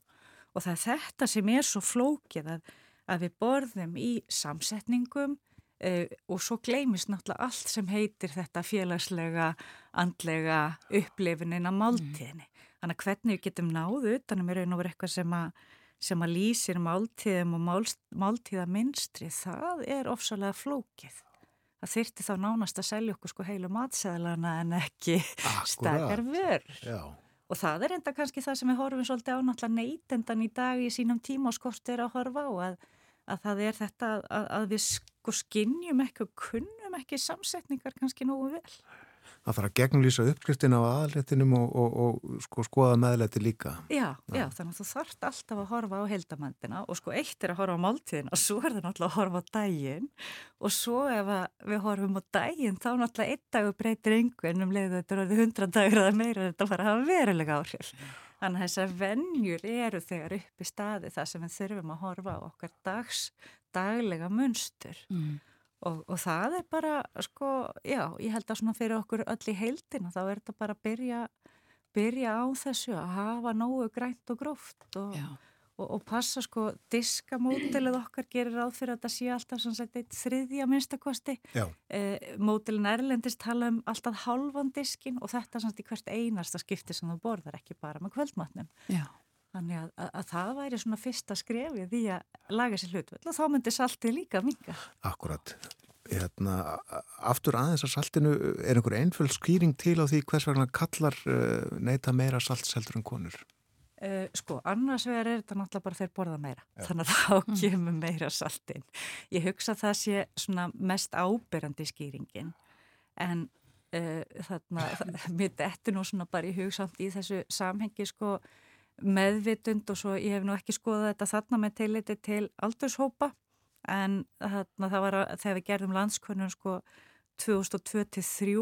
Og það er þetta sem er svo flókið að, að við borðum í samsetningum Uh, og svo gleimist náttúrulega allt sem heitir þetta félagslega, andlega upplifininn að máltíðinni. Mm. Þannig að hvernig við getum náðu utanum er einu verið eitthvað sem að, sem að lýsir máltíðum og mál, máltíðaminstri, það er ofsalega flókið. Það þyrti þá nánast að selja okkur sko heilu matsæðlana en ekki stakar vörð. Og það er enda kannski það sem við horfum svolítið á náttúrulega neytendan í dag í sínum tíma og skortir að horfa á að að það er þetta að, að við sko skinnjum ekki og kunnum ekki samsetningar kannski nógu vel. Það þarf að gegnlýsa uppskriftin á aðléttinum og, og, og sko skoða meðleiti líka. Já, já, þannig að þú þarft alltaf að horfa á heldamændina og sko eitt er að horfa á máltíðina og svo er það náttúrulega að horfa á daginn og svo ef við horfum á daginn þá náttúrulega einn dagur breytir einhvern um leiðu þetta er hundra dagur eða meira þetta fara að hafa verulega áhrif. Þannig að þessar vennjur eru þegar upp í staði það sem við þurfum að horfa á okkar dags, daglega munstur mm. og, og það er bara, sko, já, ég held að svona fyrir okkur öll í heildina þá er þetta bara að byrja, byrja á þessu að hafa nógu grænt og gróft og, og, og passa sko diskamótilið okkar gerir ráð fyrir að þetta sé alltaf eitt þriðja minnstakosti eh, mótilin erlendist tala um alltaf halvan diskin og þetta svona í hvert einasta skipti sem þú borðar ekki bara með kvöldmatnum. Já. þannig að, að, að það væri svona fyrsta skrefið því að laga sér hlutvöld og þá myndir saltið líka minga Akkurat. Hérna, aftur aðeins að saltinu er einhver einföld skýring til á því hvers vegna kallar uh, neyta meira saltseldur en konur Uh, sko, annars vegar er þetta náttúrulega bara þeir borða meira, Já. þannig að þá mm. kemur meira saltinn. Ég hugsa að það sé svona mest ábyrjandi skýringin, en uh, þarna, mér dettur nú svona bara í hugsamt í þessu samhengi sko meðvitund og svo ég hef nú ekki skoðað þetta þarna með teiliti til aldurshópa, en þarna það var að þegar við gerðum landskonun sko 2023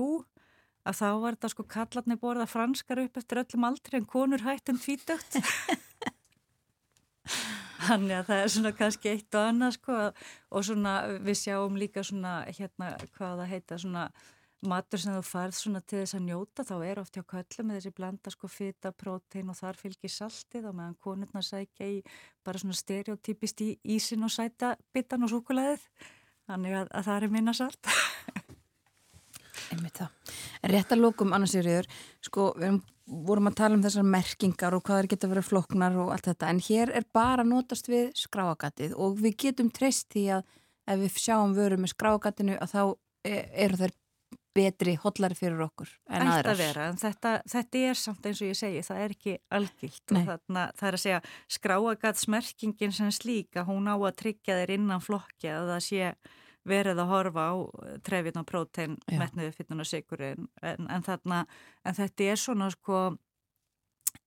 að þá var þetta sko kallarni borða franskar upp eftir öllum aldri en konur hættum tvítögt þannig að það er svona kannski eitt og annað sko og svona við sjáum líka svona hérna hvað það heita svona matur sem þú farð svona til þess að njóta þá er oft hjá köllu með þessi blanda sko fita, prótein og þar fylgir saltið og meðan konurna sækja í bara svona stereotypist í ísin og sæta bitan og súkulæðið þannig að, að það er minna salt Einmitt það. En rétt að lókum annarsýriður, sko, við vorum að tala um þessar merkingar og hvað er geta verið floknar og allt þetta, en hér er bara notast við skráagatið og við getum treyst því að ef við sjáum vöru með skráagatinu að þá e, eru þær betri, hollari fyrir okkur en Ætti aðrar. að vera, en þetta, þetta er samt eins og ég segi, það er ekki algilt og þarna, það er að segja skráagatsmerkingin sem slíka, hún á að tryggja þeir innan flokki að það sé verið að horfa á trefin og prótein, metnuðu, fytun og sigurinn en, en, þarna, en þetta er svona sko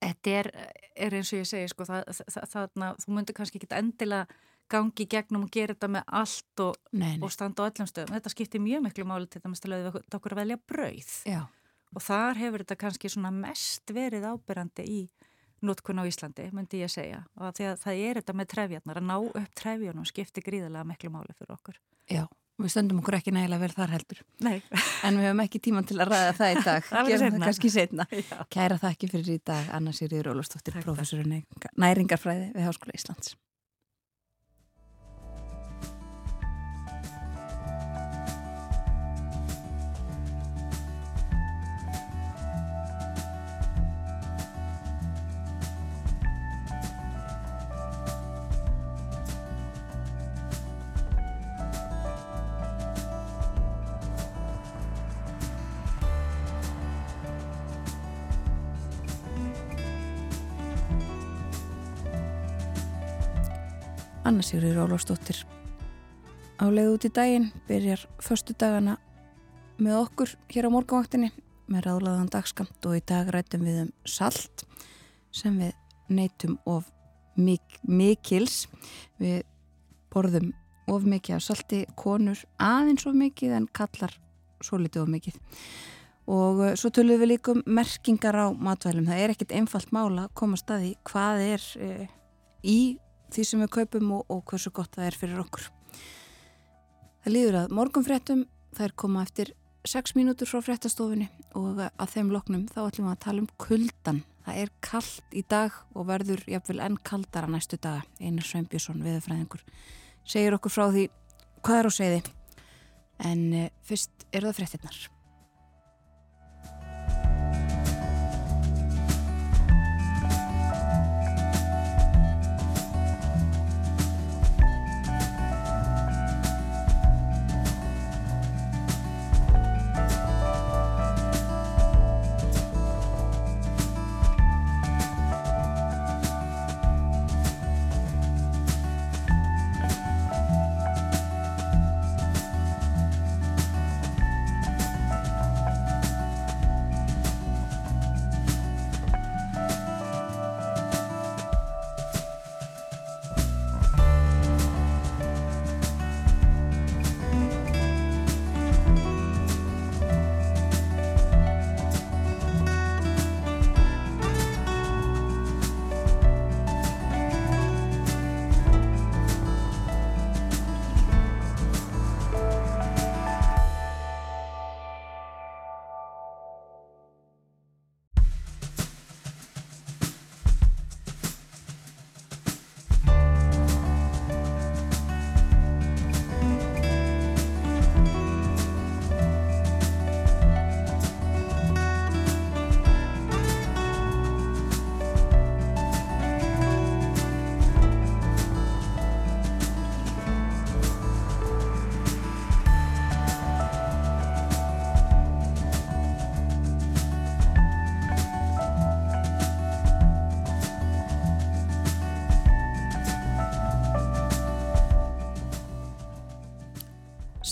þetta er, er eins og ég segi sko það, það, þarna, þú myndir kannski ekki endilega gangi gegnum og gera þetta með allt og, og standa á öllum stöðum. Þetta skiptir mjög miklu máli til að við okkur að velja brauð. Já. og þar hefur þetta kannski svona mest verið ábyrrandi í nótkunn á Íslandi, myndi ég segja og því að það er þetta með trefjarnar að ná upp trefjunum skiptir gríðilega miklu máli fyrir okkur Já, við stöndum okkur ekki nægilega vel þar heldur. Nei. En við höfum ekki tíman til að ræða það í dag. það Gerum það kannski setna. Kæra þakki fyrir í dag, Anna Sýriður Ólustóttir, professorinn næringarfræði við Háskóla Íslands. Anna Sigurður Ólafsdóttir. Á leið út í daginn byrjar förstu dagana með okkur hér á morgunvaktinni með ráðlaðan dagskamt og í dag rættum við um salt sem við neytum of mik mikils. Við borðum of mikið af salti konur aðeins of mikið en kallar svo litið of mikið. Og uh, svo tölum við líka um merkingar á matvælum, það er ekkit einfalt mála að koma staði hvað er e, í því sem við kaupum og, og hversu gott það er fyrir okkur. Það líður að morgunfréttum það er koma eftir 6 mínútur frá fréttastofunni og að þeim loknum þá ætlum við að tala um kuldan það er kallt í dag og verður jafnvel enn kaldara næstu daga. Einar Sveinbjörnsson, viðfræðingur segir okkur frá því hvað er á segði en e, fyrst eru það fréttinnar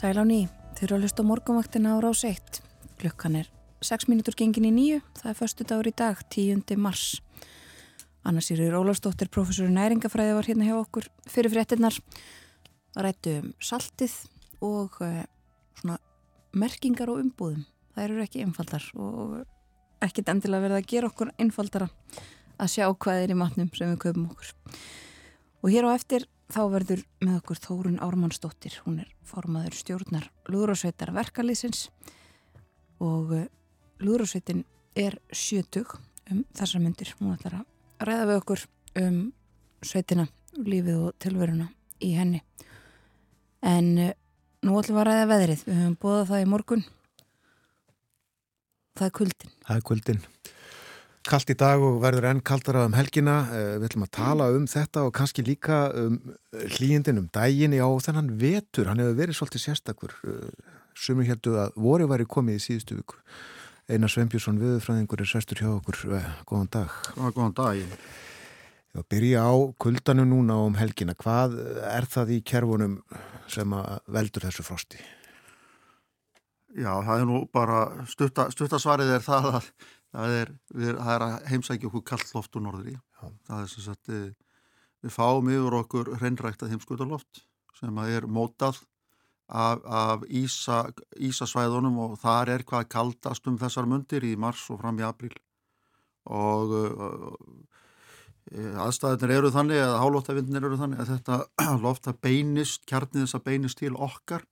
Sæl á ný, þeir eru að hlusta morgunvaktina á rás 1. Klukkan er 6 mínútur gengin í nýju, það er förstu dagur í dag, 10. mars. Anna Sýrur Ólafsdóttir, professor í næringafræði var hérna hjá okkur fyrir fréttinnar. Það rættu um saltið og uh, svona merkingar og umbúðum. Það eru ekki einfaldar og ekkit endilega verið að gera okkur einfaldara að sjá hvað er í matnum sem við köpum okkur. Og hér á eftir þá verður með okkur Þórun Ármannsdóttir, hún er formaður stjórnar Lúðrásveitar verkalýsins og eh, Lúðrásveitin er sjötug um þessar myndir. Hún ætlar að ræða við okkur um sveitina, lífið og tilveruna í henni. En eh, nú ætlum við að ræða veðrið, við höfum bóðað það í morgun. Það er kuldin. Það er kuldin. Kalt í dag og verður enn kaltara um helgina. Eh, við ætlum að tala um þetta og kannski líka um hlýjindin um dægin á þennan vetur. Hann hefur verið svolítið sérstakur. Eh, Sumir heldur að voru væri komið í síðustu viku. Einar Sveinbjörnsson viðfræðingur er sestur hjá okkur. Eh, góðan dag. Góðan dag. Ég byrja á kuldanu núna um helgina. Hvað er það í kerfunum sem veldur þessu frosti? Já, það er nú bara stuttasvarið er það að það er, við, það er að heimsækja okkur kallt loft úr norðri. Það er sem sagt við, við fáum yfir okkur hreinræktað heimskutaloft sem að er mótað af, af ísa, ísasvæðunum og þar er hvað kaldast um þessar mundir í mars og fram í april og uh, aðstæðinir eru þannig eða hálóttavindinir eru þannig að þetta lofta beinist, kjarnið þess að beinist til okkar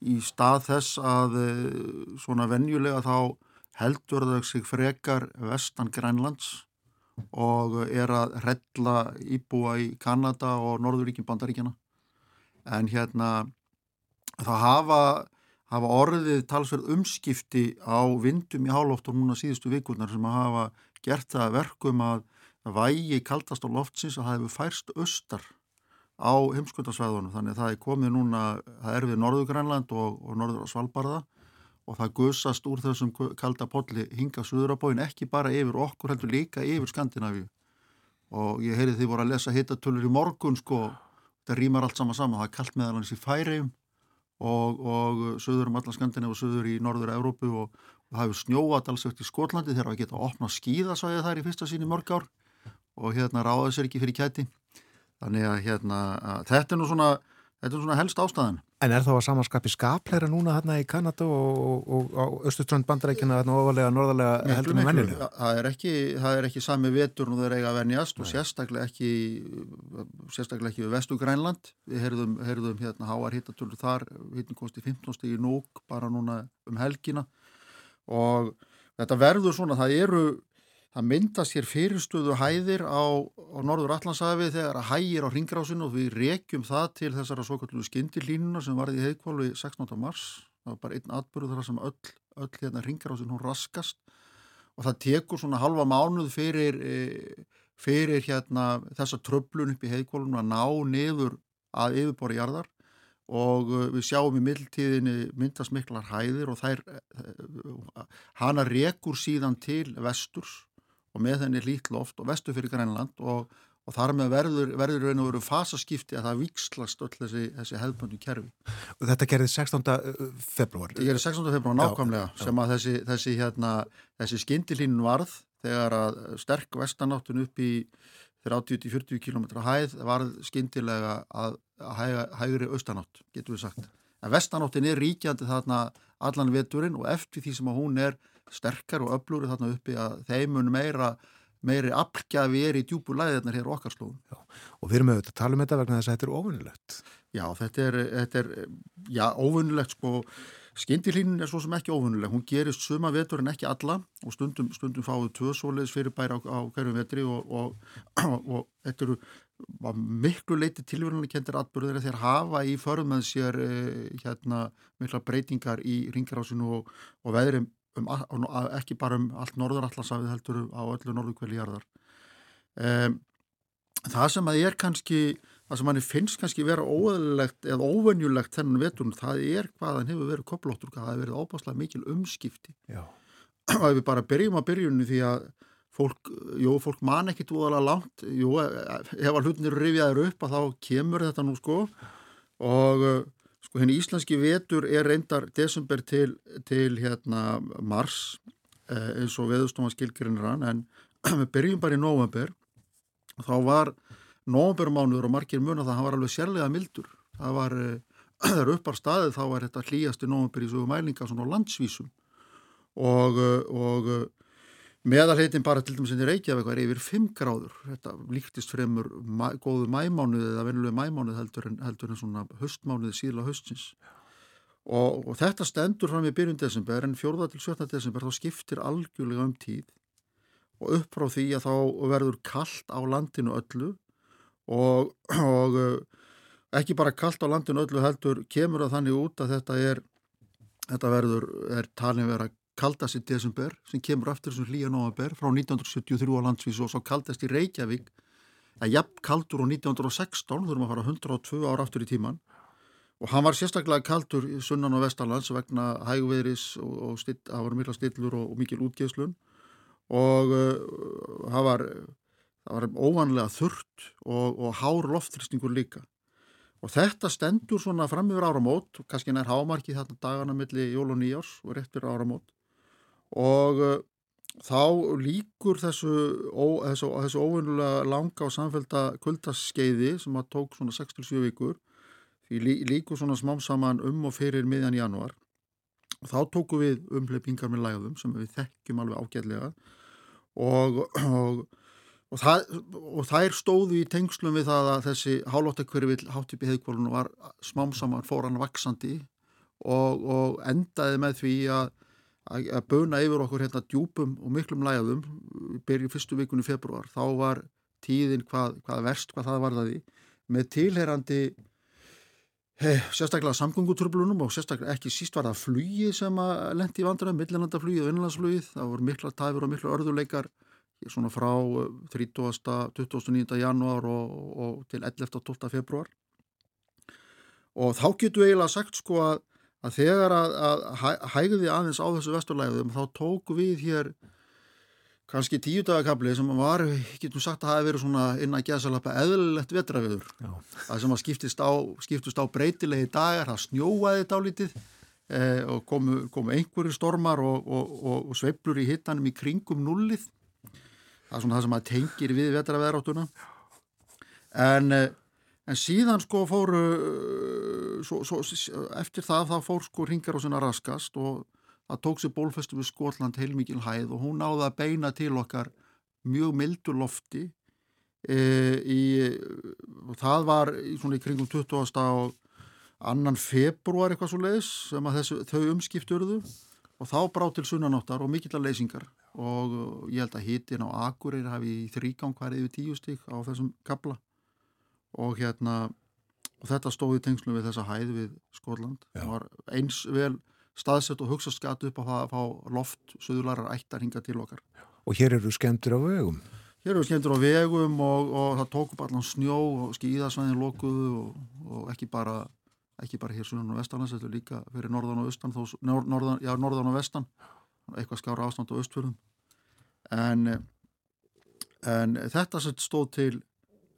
í stað þess að svona venjulega þá heldur þau sig frekar vestan Grænlands og er að rella íbúa í Kanada og Norðuríkin bandaríkjana en hérna það hafa, hafa orðið talsverð umskipti á vindum í hálóftur núna síðustu vikurnar sem að hafa gert það verkum að vægi kaldast á loftsins að það hefur færst austar á heimskvöldarsvæðunum þannig að það er komið núna, það er við Norðugrænland og, og Norður á Svalbardða og það guðsast úr þessum kalda polli hinga Suðurabóin ekki bara yfir okkur heldur líka yfir Skandinavíu. Og ég heyri því voru að lesa hittatölur í morgun sko. Þetta rýmar allt sama saman, það er kallt meðal hans í færiðum og, og söður um alla Skandinavíu og söður í norður Európu og, og það hefur snjóat alls eftir Skotlandi þegar það geta að opna skíðasvæði þar í fyrsta síni mörg ár og hérna ráða sér ekki fyrir kæti. Þannig að hérna að þetta er nú svona Þetta er svona helst ástæðan. En er þá að samanskapi skapleira núna hérna í Kanada og, á Östuströnd bandarækjana hérna ofalega, norðalega heldur með vennilega? Það er ekki, það er ekki sami vetur nú þeir eiga að venjast og sérstaklega ekki sérstaklega ekki við vestu Grænland. Við heyrðum, heyrðum hérna háar hittatölur þar, hittin kosti 15 stegi núk bara núna um helgina og þetta verður svona, það eru það myndast hér fyrirstöðu hæðir á, á norður Allandshafi þegar að hægir á ringgrásinu og við rekjum það til þessara svo kallu skindilínuna sem varði í heikválu í 16. mars. Það var bara einn atbyrðu þar sem öll, öll hérna ringgrásinu hún raskast. Og það tekur svona halva mánuð fyrir, e, fyrir hérna þessa tröflun upp í heikválunum að ná niður að yfirbori jarðar. Og e, við sjáum í mildtíðinni myndast miklar hæðir og þær e, hana rekur síðan til vesturs og með henni lít loft og vestu fyrir Grænland og, og þar með verður, verður raun og veru fasaskipti að það vikslast öll þessi, þessi hefðböndu kerfi. Og þetta gerði 16. februar? Þetta gerði 16. februar nákvæmlega já, sem að þessi, þessi, hérna, þessi skindilínun varð þegar að sterk vestanáttun upp í 30-40 km hæð varð skindilega að hæga, hægri austanátt, getur við sagt. En vestanáttin er ríkjandi þarna allan veturinn og eftir því sem að hún er sterkar og öflúri þarna uppi að þeimun meira meiri aflgjafi er í djúbu læðirnar hér okkar slóðum. Já, og við erum auðvitað að tala um þetta vegna þess að þetta er óvinnilegt. Já, þetta er, þetta er já, óvinnilegt sko, skindilínin er svo sem ekki óvinnileg, hún gerist suma vetur en ekki alla og stundum, stundum fáið tvö svoleiðis fyrir bæri á, á hverjum vetri og, og, og, og þetta eru miklu leiti tilvörunlega kentir atbyrðir þegar hafa í förðum með sér eh, hérna mikla breytingar í ringirásinu og veðri um, ekki bara um allt norðurallasafið heldur á öllu norðukveli jarðar. Um, það sem að er kannski það sem hann finnst kannski vera óæðilegt eða óvenjulegt þennan vetun það er hvað hann hefur verið koplóttur það hefur verið óbáslega mikil umskipti. Já. og ef við bara byrjum á byrjunni því að fólk, jú, fólk man ekkit úðalega langt, jú, ef að hlutinir rifjaður upp að þá kemur þetta nú sko. Og Sko henni íslenski vetur er reyndar desember til, til hérna mars eh, eins og veðustofan skilgirinnir hann en við byrjum bara í november þá var novembermánuður og margir mun að það var alveg sérlega mildur. Það var, þegar eh, upp á staðið þá var þetta hlýjast í november í svo mælinga svona landsvísum og, eh, og Meðalheitin bara til dæmis en í Reykjavík var yfir 5 gráður. Þetta líktist fremur mæ, góðu mæmánuð eða venulega mæmánuð heldur en, heldur en svona höstmánuði síðla höstins. Og, og þetta stendur fram í byrjun desember en 4. til 17. desember þá skiptir algjörlega um tíð og upp frá því að þá verður kallt á landinu öllu og, og ekki bara kallt á landinu öllu heldur kemur að þannig út að þetta er, þetta verður, er talin vera kaldast í desember sem kemur aftur sem hlýja nógabær frá 1973 á landsvísu og svo kaldast í Reykjavík. Að jafn kaldur á 1916 þurfum að fara 102 ára aftur í tíman og hann var sérstaklega kaldur í sunnan og vestarlands vegna hægveðris og, og still, það var mikla stillur og, og mikil útgeðslun og uh, það var, var óvanlega þurrt og, og hár loftristingur líka. Og þetta stendur svona fram yfir áramót kannski nær hámarki þarna dagana milli jól og nýjárs og rétt fyrir áramót og uh, þá líkur þessu, þessu, þessu óvinnulega langa og samfélta kvöldaskeiði sem að tók svona 6-7 vikur því lí, líkur svona smám saman um og fyrir miðjan januar og þá tóku við umleipingar með lægðum sem við þekkjum alveg ágætlega. Og, og, og, það, og þær stóðu í tengslum við það að þessi hálóttakverfi hátipi heiðkvólun var smám saman fóran vaksandi og endaði með því að að böna yfir okkur hérna djúpum og miklum lægðum byrju fyrstu vikunni februar þá var tíðin hvað, hvað verst hvað það varðaði með tilherandi hei, sérstaklega samgönguturblunum og sérstaklega ekki síst var það flugi sem að lendi í vandræðum, millinlandaflugi og innlandsflugið það voru mikla tæfur og mikla örðuleikar svona frá 30. 29. janúar og, og til 11. og 12. februar og þá getur við eiginlega sagt sko að að þegar að, að hægði aðeins á þessu vesturlæðum þá tóku við hér kannski tíu dagakabli sem var, getum sagt að hafa verið svona inn að geðsalapa eðlilegt vetrafiður það sem að skiptist á, skiptist á breytilegi dagar, það snjóaði dálítið eh, og komu, komu einhverju stormar og, og, og, og sveiblur í hittanum í kringum nullið það er svona það sem að tengir við vetrafiðaráttuna en, eh, en síðan sko fóru svo, svo, eftir það þá fór sko ringar á sinna raskast og það tók sér bólfestu við Skotland heilmikil hæð og hún náði að beina til okkar mjög mildur lofti e, í, og það var í, svona í kringum 20. og annan februar eitthvað svo leiðis sem að þessu, þau umskipturðu og þá brá til sunnanáttar og mikill að leysingar og ég held að hitin á Akureyri hafi þrýgang hverið yfir tíu stík á þessum kabla og hérna og þetta stóði tengslu við þessa hæð við Skotland. Það var eins vel staðsett og hugsa skatt upp á það að fá loft söðularar ættar hinga til okkar. Og hér eru skemmtur á vegum? Hér eru skemmtur á vegum og, og það tók upp allan snjó og skíðasvæðin lokuðu og, og ekki bara ekki bara hér sunnan og vestan þetta er líka fyrir norðan og austan þó, norðan, já, norðan og vestan. Eitthvað skára ástand og austfjörðum. En, en þetta stóð til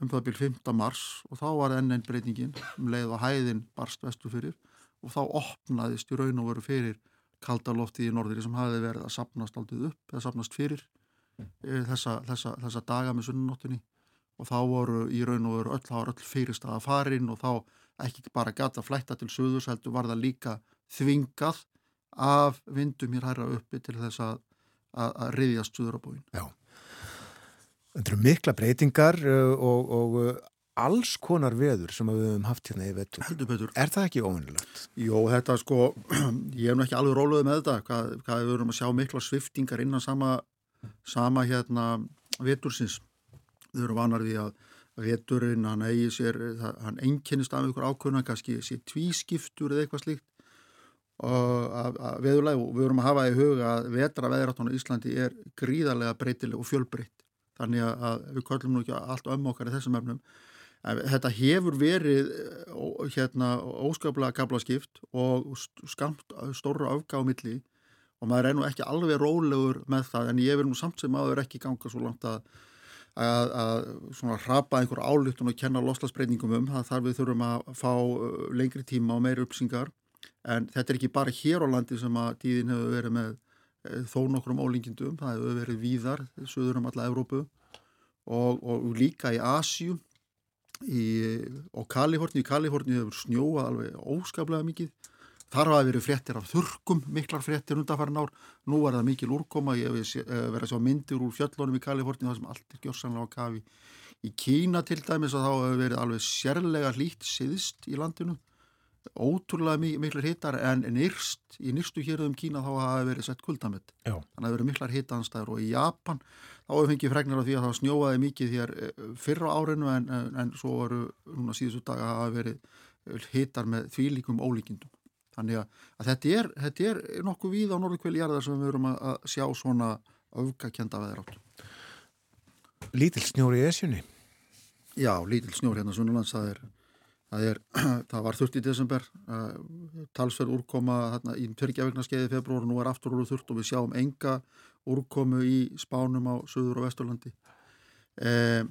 um það byrj 5. mars og þá var enn einn breytingin um leið og hæðin barst vestu fyrir og þá opnaðist í raun og veru fyrir kaldaloftið í norðri sem hafi verið að sapnast aldrei upp eða sapnast fyrir e, þessa, þessa, þessa daga með sunnunóttinni og þá voru í raun og veru öll, öll fyrirst að farin og þá ekki bara gata flætta til söðus heldur var það líka þvingað af vindum hér hæra uppi til þess að, að, að riðjast söðurabóin. Já. Þetta eru mikla breytingar og, og alls konar veður sem við hefum haft hérna í vettur. Er það ekki óvinnilegt? Jó, þetta sko, ég hef nú ekki alveg róluð með þetta, hvað, hvað við verum að sjá mikla sviftingar innan sama, sama hérna vettursins. Við verum vanar því að vetturinn, hann eigi sér, hann einkennist af ykkur ákvörna, kannski sér tvískiptur eða eitthvað slíkt og veðurlega og við verum að hafa í huga að vetra veðratón á Íslandi er gríðarlega breytileg og fjölbreytt. Þannig að við köllum nú ekki allt um okkar í þessum efnum. Þetta hefur verið hérna, óskaplega gablaskipt og skamt stóru afgáð milli og maður er nú ekki alveg rólegur með það en ég vil nú samt sem aður ekki ganga svo langt að, að, að svona hrapa einhver álutun og kenna loslasbreytingum um það þar við þurfum að fá lengri tíma og meiri uppsingar en þetta er ekki bara hér á landi sem að tíðin hefur verið með þó nokkrum ólingindum, það hefur verið víðar, söður um alla Evrópu og, og líka í Asjú og Kaliforni, í Kaliforni hefur snjóað alveg óskaplega mikið. Þar hafa verið fréttir af þurkum miklar fréttir undanfærin ár. Nú er það mikil úrkoma, ég hef verið að sjá myndir úr fjöllunum í Kaliforni það sem allt er gjörsanlega á kafi. Í Kína til dæmis að þá hefur verið alveg sérlega hlýtt siðist í landinu ótrúlega miklar hittar en nýrst, í nýrstu hérðum Kína þá hafa verið sett kuldamitt þannig að það verið miklar hittaanstæður og í Japan þá hefur fengið fregnir á því að það snjóaði mikið hér eh, fyrra árinu en, en, en svo varu núna síðustu daga að hafa verið eh, hittar með þvílikum ólíkindum. Þannig að, að þetta, er, þetta er nokkuð víð á norðkvæljarðar sem við verum að, að sjá svona öfgakenda veðir áttu. Lítil snjór í esjunni? Já, lítil snjór hérna Sunnlands, það er, það, er, það var 30. desember, uh, talsverð úrkoma þarna, í tverkjafegna skeiði februar og nú er aftur úr þurft og við sjáum enga úrkomu í spánum á Suður og Vesturlandi e,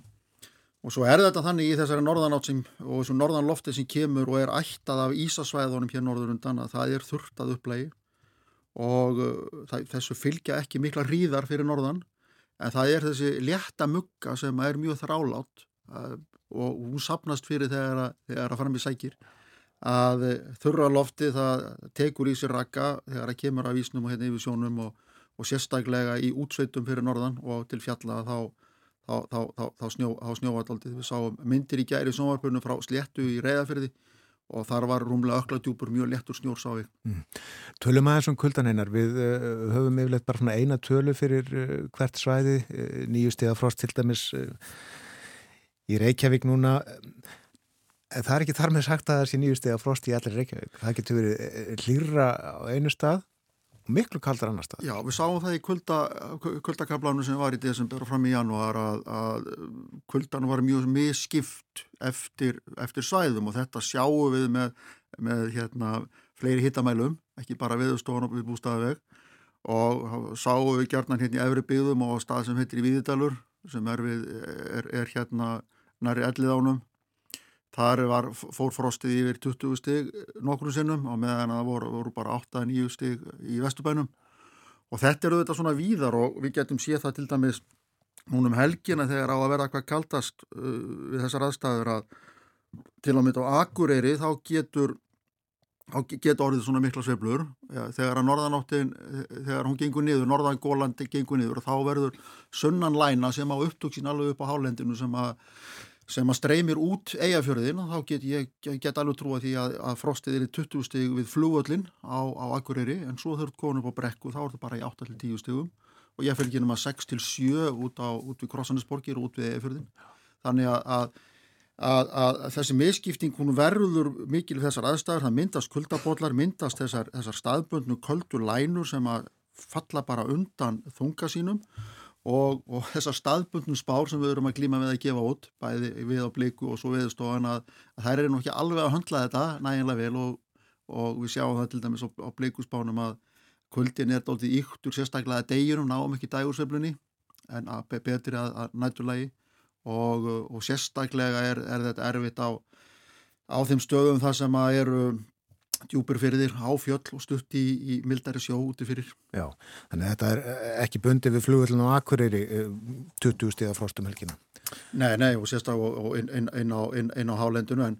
og svo er þetta þannig í þessari norðanátt sem, og þessu norðanlofti sem kemur og er ættað af Ísasvæðunum hér norður undan að það er þurftað upplægi og uh, það, þessu fylgja ekki mikla ríðar fyrir norðan en það er þessi létta mugga sem er mjög þrálátt uh, og hún sapnast fyrir þegar að, þegar að fara með sækir að þurra lofti það tekur í sér rakka þegar það kemur af vísnum og hérna yfir sjónum og og sérstaklega í útsveitum fyrir norðan og til fjalla þá, þá, þá, þá snjó, snjóvallaldið. Við sáum myndir í gæri sjónvarpunum frá sléttu í reyðafyrði og þar var rúmlega ökla djúpur mjög lettur snjór sá við. Mm. Tölum aðeins um kuldaneinar, við uh, höfum yfirleitt bara eina tölu fyrir uh, hvert svæði, uh, nýju stiga frost til dæmis í Reykjavík núna, en það er ekki þar með sagt að það sé nýju stiga frost í allir Reykjavík, það getur verið hlýra á einu stað miklu kaldar annar stað. Já, við sáum það í kulda, kuldakablánu sem var í desember og fram í janúar að, að kuldan var mjög miskipt eftir, eftir svæðum og þetta sjáum við með, með hérna, fleiri hittamælum, ekki bara viðstofan og við bústaðaveg og sáum við gerðnan hérna í Efri byggðum og stað sem heitir í Víðidalur sem er, við, er, er hérna næri ellið ánum þar var, fór frostið yfir 20 stig nokkru sinnum og meðan það voru, voru bara 8-9 stig í Vestubænum og þetta eru þetta svona víðar og við getum séð það til dæmis núnum helgina þegar á að vera eitthvað kaldast uh, við þessar aðstæður að til og með á Akureyri þá getur getur orðið svona mikla sveiflur. Ja, þegar að norðanáttin þegar hún gengur niður, norðangólandi gengur niður og þá verður sunnan læna sem á upptöksin alveg upp á hálendinu sem að sem að streymir út eigafjörðin og þá get ég get alveg trúa því að, að frostið er í 20 stig við flugöllin á, á Akureyri en svo þurft konum á brekku þá er það bara í 8-10 stigum. Og ég fylgir um að 6-7 út, út við Krossanesborgir og út við eigafjörðin þannig að, að, að þessi miskipting hún verður mikil þessar aðstæður, það myndast kuldabotlar, myndast þessar, þessar staðböndnu köldur lænur sem að falla bara undan þunga sínum og, og þessar staðbundnum spár sem við erum að glíma við að gefa út bæði við á bliku og svo viðstofan að, að þær eru nú ekki alveg að höndla þetta næginlega vel og, og við sjáum það til dæmis á, á blikusspánum að kuldin er doldið yktur sérstaklega deginum, náum ekki dægursveiflunni en að betri að, að nætturlægi og, og sérstaklega er, er þetta erfitt á, á þeim stöðum þar sem að eru djúpur fyrir þér á fjöll og stutt í, í mildari sjó úti fyrir. Já, þannig að þetta er eh, ekki bundið við flugvöldinu á Akureyri 20 eh, stíða frostum helgina. Nei, nei og sérstaklega inn, inn, inn, inn, inn á hálendinu en,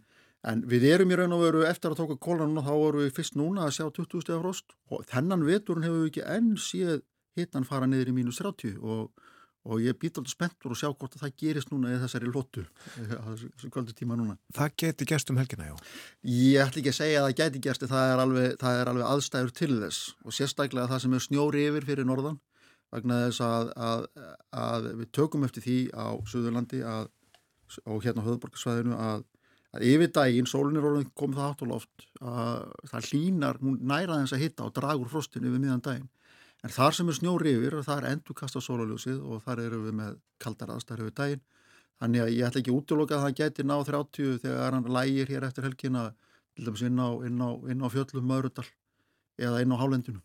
en við erum í raun og veru eftir að tóka kólanuna þá vorum við fyrst núna að sjá 20 stíða frost og þennan veturinn hefur við ekki enn síð hittan fara niður í mínus 30 og og ég být alltaf spenntur og sjá hvort að það gerist núna eða þessari lótu núna. Það geti gerst um helgina, já. Ég ætla ekki að segja að það geti gerst það er, alveg, það er alveg aðstæður til þess. Og sérstaklega það sem er snjóri yfir fyrir norðan vegna þess að, að, að við tökum eftir því á Suðurlandi að, og hérna á höfðborgarsvæðinu að yfir daginn, sólunir orðin kom það átt og loft það hlínar, hún næra þess að hitta og dragur frostinu yfir miðan daginn En þar sem er snjóri yfir og það er endur kasta sólaljósið og þar eru við með kaldar aðstæður yfir daginn. Þannig að ég ætla ekki útloka að það geti ná 30 þegar hann lægir hér eftir helgina til dæmis inn á, inn á, inn á fjöllum Maurudal eða inn á Hálendinu.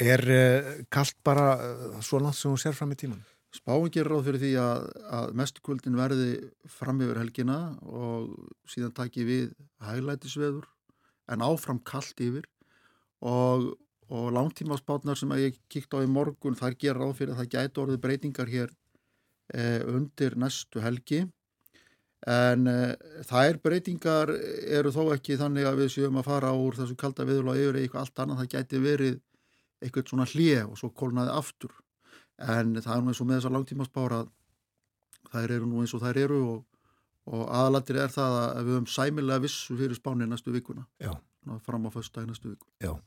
Er uh, kallt bara uh, svo langt sem hún sér fram í tíman? Spáin gerir ráð fyrir því að, að mestukvöldin verði fram yfir helgina og síðan taki við hæglætisveður en áfram kallt yfir og og langtímaspátnar sem að ég kíkt á í morgun þar ger ráð fyrir að það gæti orðið breytingar hér eh, undir næstu helgi. En eh, þær breytingar eru þó ekki þannig að við séum að fara úr þessu kalda viðlá yfir eitthvað allt annað, það gæti verið eitthvað svona hlið og svo kólnaði aftur. En það er nú eins og með þessar langtímaspára þær eru nú eins og þær eru og, og aðalatir er það að við höfum sæmilega vissu fyrir spáni næstu vikuna. Já. fram á föstdag næstu viku. Já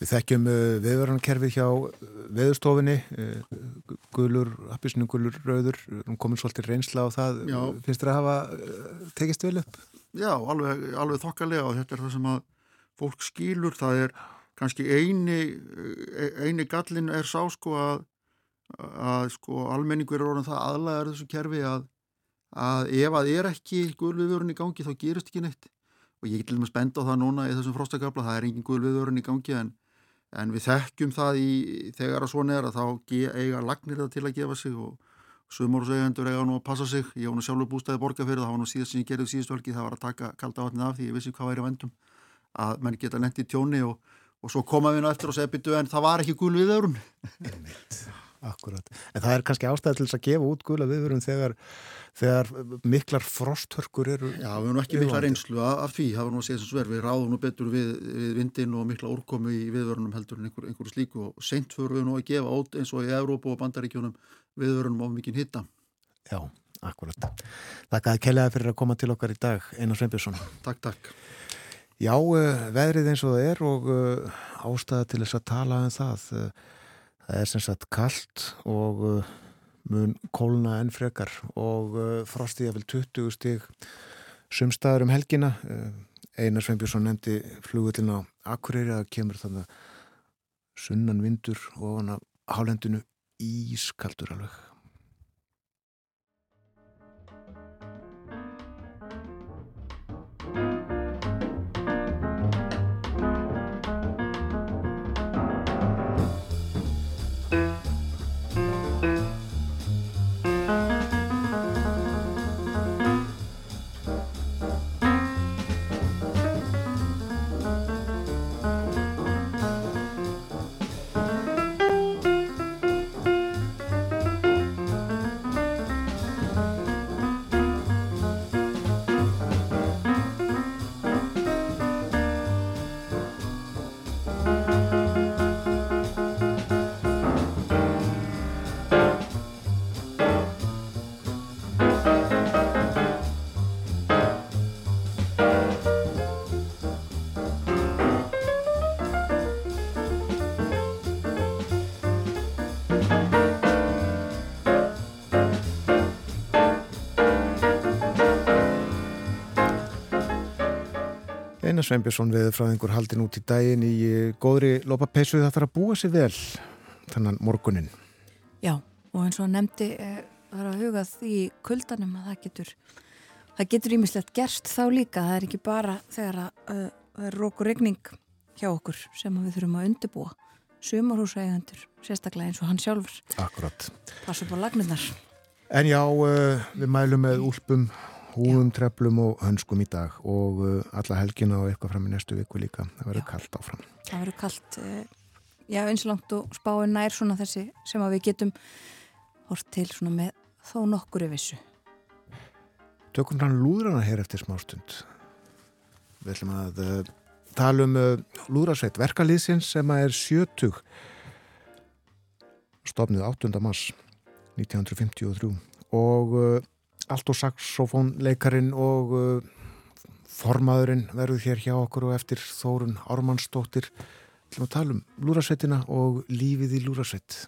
Við þekkjum uh, viðvörunarkerfið hjá uh, veðustofinni, uh, gulur, appisnum gulur, rauður, komin svolítið reynsla á það. Já. Finnst þér að hafa tekist vel upp? Já, alveg, alveg þokkalega og þetta er það sem að fólk skýlur. Það er kannski eini, e, eini gallin er sá sko að, að sko almenningur er orðin það aðlæðar þessu kerfi að, að ef að er ekki gulviðvörun í gangi þá gerist ekki neitt. Og ég get og með spenda á það núna í þessum frostakabla, það er engin gulviðvörun í gangi en en við þekkjum það í, þegar að svona er að þá eiga lagnir það til að gefa sig og sumorusauðendur eiga nú að passa sig. Ég á nú sjálfur bústæði borgarferð það var nú síðast sem ég gerði síðust völki það var að taka kalda vatnið af því ég vissi hvað væri vendum að menn geta lendi í tjóni og, og svo koma við ná eftir og segja byttu en það var ekki gul viðörun Akkurat, en það er kannski ástæði til þess að gefa út gula viðörun þegar þegar miklar frosthörkur eru Já, við erum ekki miklar einslu af því það var nú að segja sem sver, við ráðum nú betur við, við vindin og mikla úrkomu í viðvörunum heldur en einhver, einhverju slíku. Og seint fyrir við nú að gefa át eins og í Európa og Bandaríkjónum viðvörunum á mikinn hitta Já, akkurat Takk að kellaði fyrir að koma til okkar í dag Einar Sveinbjörnsson. Takk, takk. Já, uh, veðrið eins og það er og uh, ástæða til þess að tala um það uh, það er sem sagt kallt og mun kólna enn frekar og uh, frostið vel 20 stíg sumstaður um helgina. Uh, Einar Sveinbjörnsson nefndi flugullin á Akureyri að kemur þannig sunnan vindur og hálendinu ískaldur alveg Einar Sveinbjörnsson við frá einhver haldin út í daginn í eh, góðri lópapeisu það þarf að búa sér vel þannan morgunin. Já, og eins og nefndi eh, það er að huga því kuldanum að það getur það getur ímislegt gerst þá líka það er ekki bara þegar að uh, það er rók og regning hjá okkur sem við þurfum að undirbúa sumarhúsægandur, sérstaklega eins og hann sjálfur Akkurat. passa upp á lagnirnar En já, uh, við mælum með úlpum húðum, treflum og hönskum í dag og uh, alla helgina og eitthvað fram í næstu viku líka. Það verður kallt áfram. það verður kallt uh, já, eins og langt og spáin nær svona þessi sem að við getum hort til svona með þó nokkuru vissu Tökum hann lúðrana hér eftir smástund. Við ætlum að uh, tala um uh, lúðrasveit verkalýðsins sem að er 70 stofnið 8. mars 1953 og allt og saxofónleikarin og uh, formaðurinn verður hér hjá okkur og eftir Þórun Ármannsdóttir ætlum að tala um lúrasveitina og lífið í lúrasveit.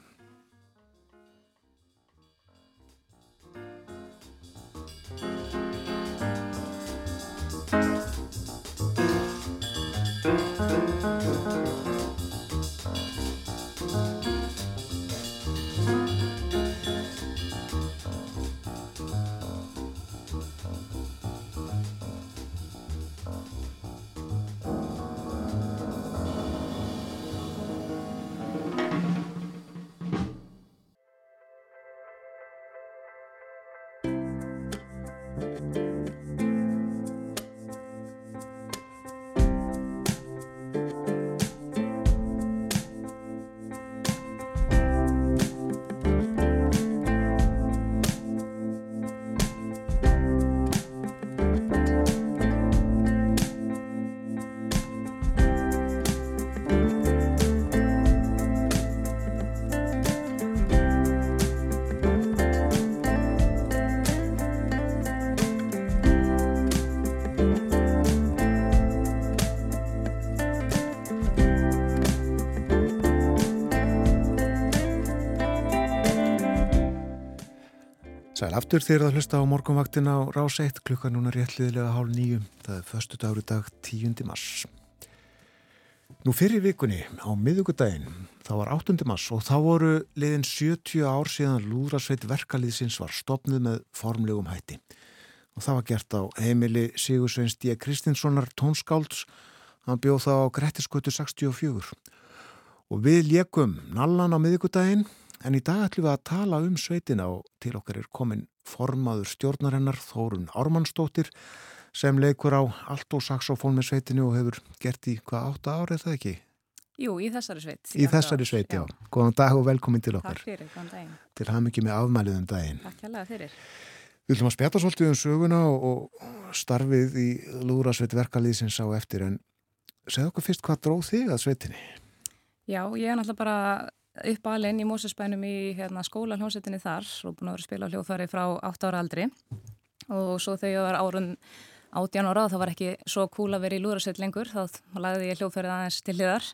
Sæl aftur þegar að hlusta á morgunvaktin á Rás 1 klukkan núna réttliðilega hálf nýju. Það er förstu dagur í dag 10. mars. Nú fyrir vikunni á miðugudaginn, það var 8. mars og þá voru liðin 70 ár síðan Lúðrasveit verkaliðsins var stopnuð með formlegum hætti. Og það var gert á heimili Sigursveins D. Kristinssonar tónskálds, hann bjóð það á Grettiskötu 64. Og við lékum nallan á miðugudaginn En í dag ætlum við að tala um sveitina og til okkar er komin formaður stjórnarinnar Þórun Ármannsdóttir sem leikur á allt og saxofón með sveitinu og hefur gert í hvað átta árið það ekki? Jú, í þessari sveit. Í þessari sveit, já. já. Góðan dag og velkomin til okkar. Takk fyrir, góðan daginn. Til hafum ekki með afmælið um daginn. Takk hérlega fyrir. Við ætlum að spjata svolítið um söguna og, og starfið í Lúrasveit verkalýðsins á eftir en segð okkur fyrst hvað dróð þig að sveitinni? Já, ég er náttúrulega bara upp alinn í Mósusbænum í hérna, skóla hljómsettinni þar og búin að vera að spila hljóðfari frá 8 ára aldri. Og svo þegar ég var árun 18 ára þá var ekki svo cool að vera í lúðarsveit lengur. Þá lagði ég hljóðfarið aðeins til hliðar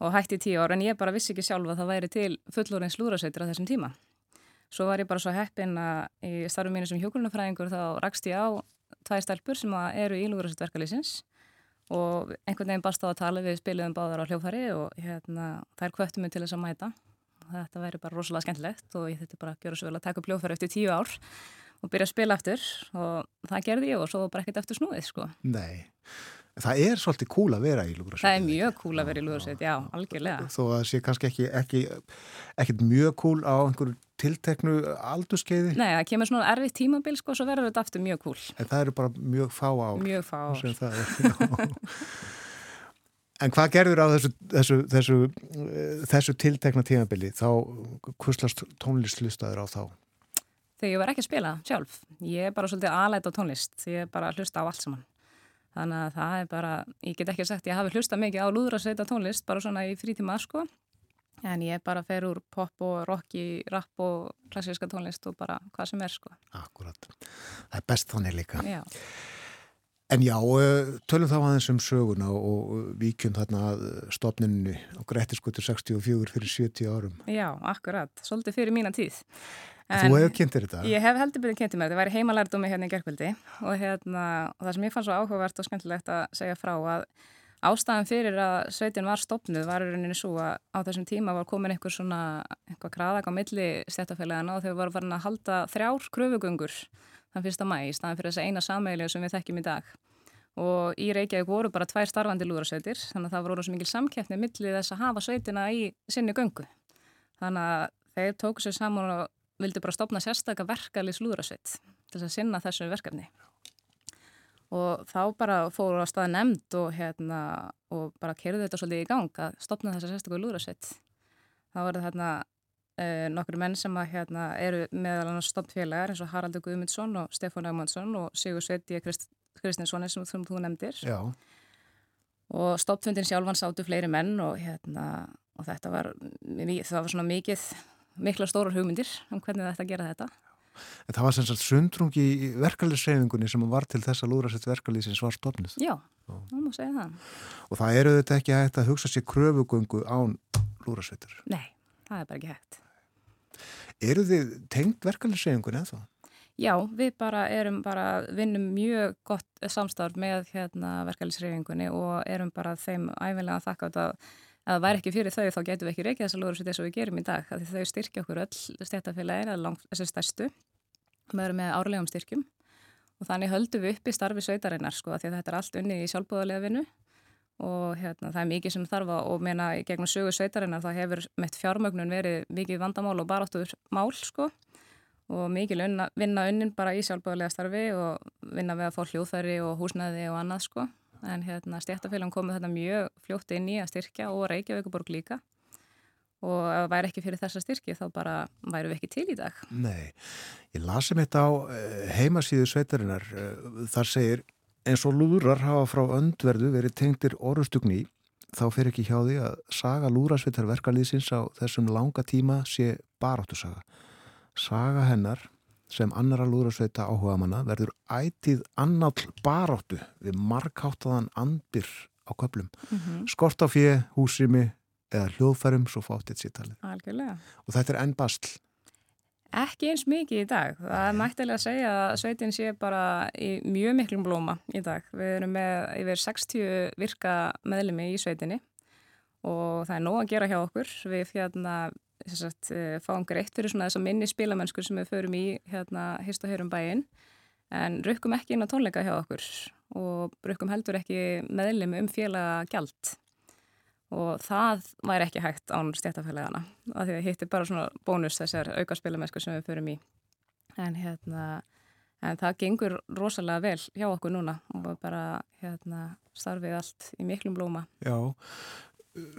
og hætti 10 ára en ég bara vissi ekki sjálf að það væri til fullorins lúðarsveitir á þessum tíma. Svo var ég bara svo heppin að í starfum mínu sem hjókulunafræðingur þá rakst ég á tvær stelpur sem eru í lúðarsveitverkalýsins og einhvern veginn barst á að tala við spiliðum báðar á hljófari og hérna, þær kvöttu mig til þess að mæta þetta væri bara rosalega skemmtilegt og ég þetta bara að gera svo vel að taka upp hljófari eftir tíu ár og byrja að spila aftur og það gerði ég og svo bara ekkert eftir snúið sko. Nei, það er svolítið cool að vera í lúðursveit Það er mjög cool að vera í lúðursveit, já, algjörlega Þó að það sé kannski ekki, ekki, ekki mjög cool á einhverju tilteknu aldurskeiði Nei, það kemur svona erfitt tímabil sko, svo verður þetta aftur mjög cool En það eru bara mjög fá ár Mjög fá ár En hvað gerður á þessu, þessu, þessu, þessu tiltekna tímabili? Þá kurslast tónlistlustaður á þá? Þegar ég var ekki að spila sjálf. Ég er bara svolítið aðlæta á tónlist. Ég er bara að hlusta á allt saman. Þannig að það er bara, ég get ekki sagt, ég hafi hlusta mikið á lúðrasveita tónlist, bara svona í frítíma sko. En ég bara fer úr pop og rock í rap og klassíska tónlist og bara hvað sem er sko. Akkurat. Það er best þannig líka. Já. En já, tölum þá aðeins um söguna og víkjum þarna stopninni og Grettiskutur 64 fyrir 70 árum. Já, akkurat. Svolítið fyrir mína tíð. En, þú hefur kynntir þetta? Ég hef heldur byrðin kynntir mér, þetta. Væri heimalærdumi hérna í gerkvöldi og, hérna, og það sem ég fann svo áhugavert og skemmtilegt að segja frá að ástæðan fyrir að sveitin var stopnuð var rauninni svo að á þessum tíma var komin einhver svona, einhver kraðak á milli stjættafélagana og þau voru farin að halda þrjár kröfugöngur þann fyrsta mæ í staðan fyrir þess að eina sammeilja sem við þekkjum í dag. Og í Reykjavík voru bara tvær starfandi lúðrasveitir þannig að það voru svo mikil samkeppni millir þess að hafa sveitina í sinni göngu. Þannig að þeir tóku sér saman og vildi bara stopna sérstakka verkalið slúðrasveit til að sinna þessu verkefni. Og þá bara fóru á staði nefnd og, hérna, og bara kerðu þetta svolítið í gang að stopna þessa sérstakka lúðrasveit. Þá voru þarna eh, nokkru menn sem að, hérna, eru meðal annars stopnfélagar eins og Haraldur Guðmundsson og Stefán Ægmundsson og Sigur Sveti Krist, Kristinssoni sem þú, nefndir. Já. og stopfundin sjálfan sátu fleiri menn og, hérna, og þetta var, það var svona mikið mikla stórar hugmyndir um hvernig þetta gera þetta. En það var sem sagt sundrungi í verkefliðsreyfingunni sem var til þess að lúra sér verkeflið sem svar stofnist. Já, það má segja það. Og það eru þetta ekki hægt að hugsa sér kröfugöngu án lúrasveitur? Nei, það er bara ekki hægt. Eru þið tengt verkefliðsreyfingunni eða þá? Já, við bara erum bara, vinnum mjög gott samstarf með hérna, verkefliðsreyfingunni og erum bara þeim æfinlega að þakka þetta að það væri ekki fyrir þau þá getum við ekki reykjað þessar lóður þess að við gerum í dag því þau styrkja okkur öll stjættafélagir eða þessu stærstu. Erum með árlegum styrkjum og þannig höldum við upp í starfi sveitarinnar sko því að þetta er allt unni í sjálfbúðarlega vinnu. Og hérna, það er mikið sem þarf og meina gegnum sögu sveitarinnar það hefur meitt fjármögnun verið mikið vandamál og baráttuður mál sko. Og mikið vinna unnin bara í sjálfbúðarlega starfi og vinna við að fá hljóðfæri og húsnæði og annað sko en hérna stjættafélagum komið þetta mjög fljótt inn í að styrkja og Reykjavíkuborg líka og ef það væri ekki fyrir þessa styrki þá bara væru við ekki til í dag. Nei, ég lasi mitt á eh, heimasíðu sveitarinnar eh, þar segir eins og lúðrar hafa frá öndverðu verið tengtir orðustugni þá fer ekki hjá því að saga lúðrasveitarverkarliðsins á þessum langa tíma sé baráttu saga. Saga hennar sem annara lúðrasveita áhuga manna verður ætið annáll baráttu við markháttaðan anbyr á köplum. Mm -hmm. Skort á fjö, húsimi eða hljóðfærum svo fáttið sýttalið. Algjörlega. Og þetta er enn bastl. Ekki eins mikið í dag. Það er mættilega að segja að sveitin sé bara í mjög miklum blóma í dag. Við erum með yfir 60 virka meðlumi í sveitinni og það er nóg að gera hjá okkur. Við hérna sagt, eh, fáum greitt fyrir svona þess að minni spilamennskur sem við förum í hérna hýst og hörum bæinn. En rukkum ekki inn á tónleika hjá okkur og rukkum heldur ekki meðlum um félaga gjald og það væri ekki hægt án stjættafélagana af því að hitt er bara svona bónus þessar auka spilamennskur sem við förum í. En hérna en það gengur rosalega vel hjá okkur núna og bara hérna starfið allt í miklum blóma. Já,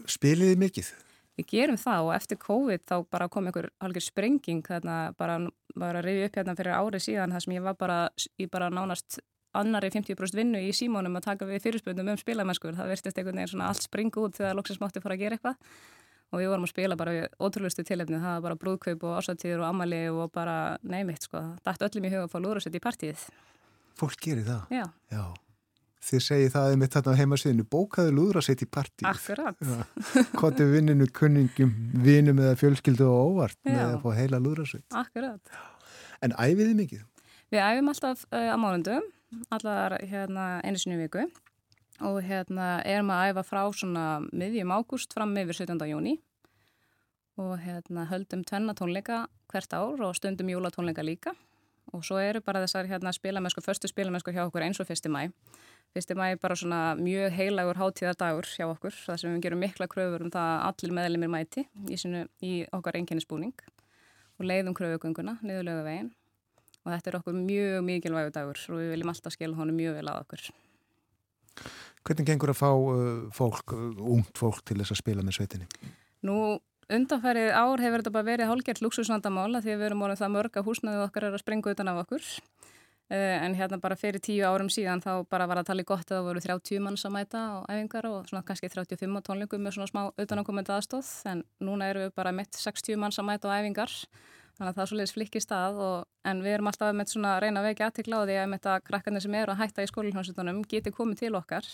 spiliði mikið? Við gerum það og eftir COVID þá bara kom einhver halgir sprenging þarna bara, bara að reyði upp hérna fyrir árið síðan þar sem ég var bara, ég bara nánast annari 50% vinnu í símónum að taka við fyrirspöndum um spilamennskur. Það verðist einhvern veginn svona allt springu út þegar loksins mátti fara að gera eitthvað og við vorum að spila bara við ótrúlustu tilefni. Það var bara brúðkaup og ásættíður og amali og bara neymitt sko. Það dætt öllum í huga að fá lúðrasett í partíið. Fólk gerir það? Já. Já. Þið segið það um þetta heimasviðinu, bókaðu lúðra sitt í partíð. Akkurat. Hvort er vinninu kunningum, vinnum eða fjölskyldu og óvart Já. með að fá heila lúðra sitt. Akkurat. En æfiði mikið? Við æfum alltaf uh, á mánundum, allar hérna, einu sinni viku og hérna erum að æfa frá miðjum ágúst fram yfir 17. júni og hérna höldum tvenna tónleika hvert ár og stundum jólatónleika líka og svo eru bara þessar hérna spilamennsku, förstu spilamennsku hjá okkur eins og fyrsti mæ Fyrsti mæ er bara svona mjög heilagur hátíðardagur hjá okkur þar sem við gerum mikla kröfur um það að allir meðlemið mæti í, sinu, í okkar einkennisbúning og leiðum kröfugönguna niðurlega veginn og þetta er okkur mjög mikilvægur dagur og við viljum alltaf skilja honum mjög vel að okkur. Hvernig gengur að fá uh, fólk, uh, ungt fólk til þess að spila með sveitinni? Nú undanfærið ár hefur þetta bara verið hálgert luxusvandamála því að við erum orðið það mörg að húsnaðið okkar er að springa utan af okkur en hérna bara fyrir tíu árum síðan þá bara var að tala í gott að það voru 30 manns að mæta á æfingar og svona kannski 35 á tónleikum með svona smá auðvitaðankomandi aðstóð en núna eru við bara mitt 60 manns að mæta á æfingar. Þannig að það er svolítið flikki stað og, en við erum alltaf með svona reyna vegi aðtikla á því að með þetta krakkarnir sem eru að hætta í skólinhjómsutunum geti komið til okkar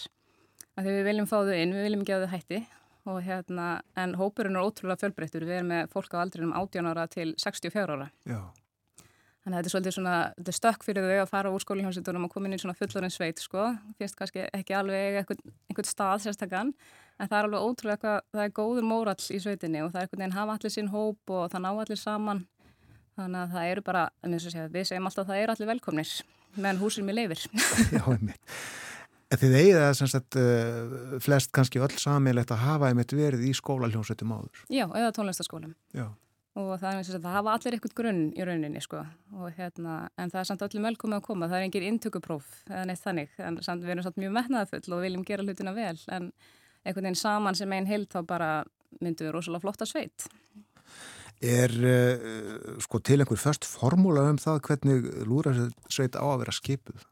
að því við viljum fá þau inn, við viljum að þau hætti. Og hérna en hópurinn er ótrúlega fjölbreyttur, við erum með fólk á aldrinum 18 ára til 64 ára. Já Þannig að þetta er svolítið svona, þetta er stökk fyrir þau að fara úr skólihjómsveitunum og koma inn í svona fullorinn sveit, sko. Fyrst kannski ekki alveg einhvern, einhvern stað sérstakann, en það er alveg ótrúlega eitthvað, það er góður mórall í sveitinni og það er einhvern veginn hafa allir sín hóp og það ná allir saman. Þannig að það eru bara, en eins og segja, við segjum alltaf að það eru allir velkomnir, meðan húsir mér leifir. Já, einmitt. Þið eigið sem sagt uh, flest kannski öll samilegt að hafa einmitt verið í skólaljónsveitum áður. Já, eða tónlistaskólum. Já og það er það hafa allir eitthvað grunn í rauninni sko. Og hérna en það er samt öllum velkomið að koma, það er engin intökupróf eða neitt þannig, en samt við erum samt mjög metnaðafull og viljum gera hlutina vel. En einhvern veginn saman sem einn heilt þá bara myndum við rosalega flotta sveit. Er uh, sko til einhver först formúla um það hvernig lúra sveit á að vera skipuð?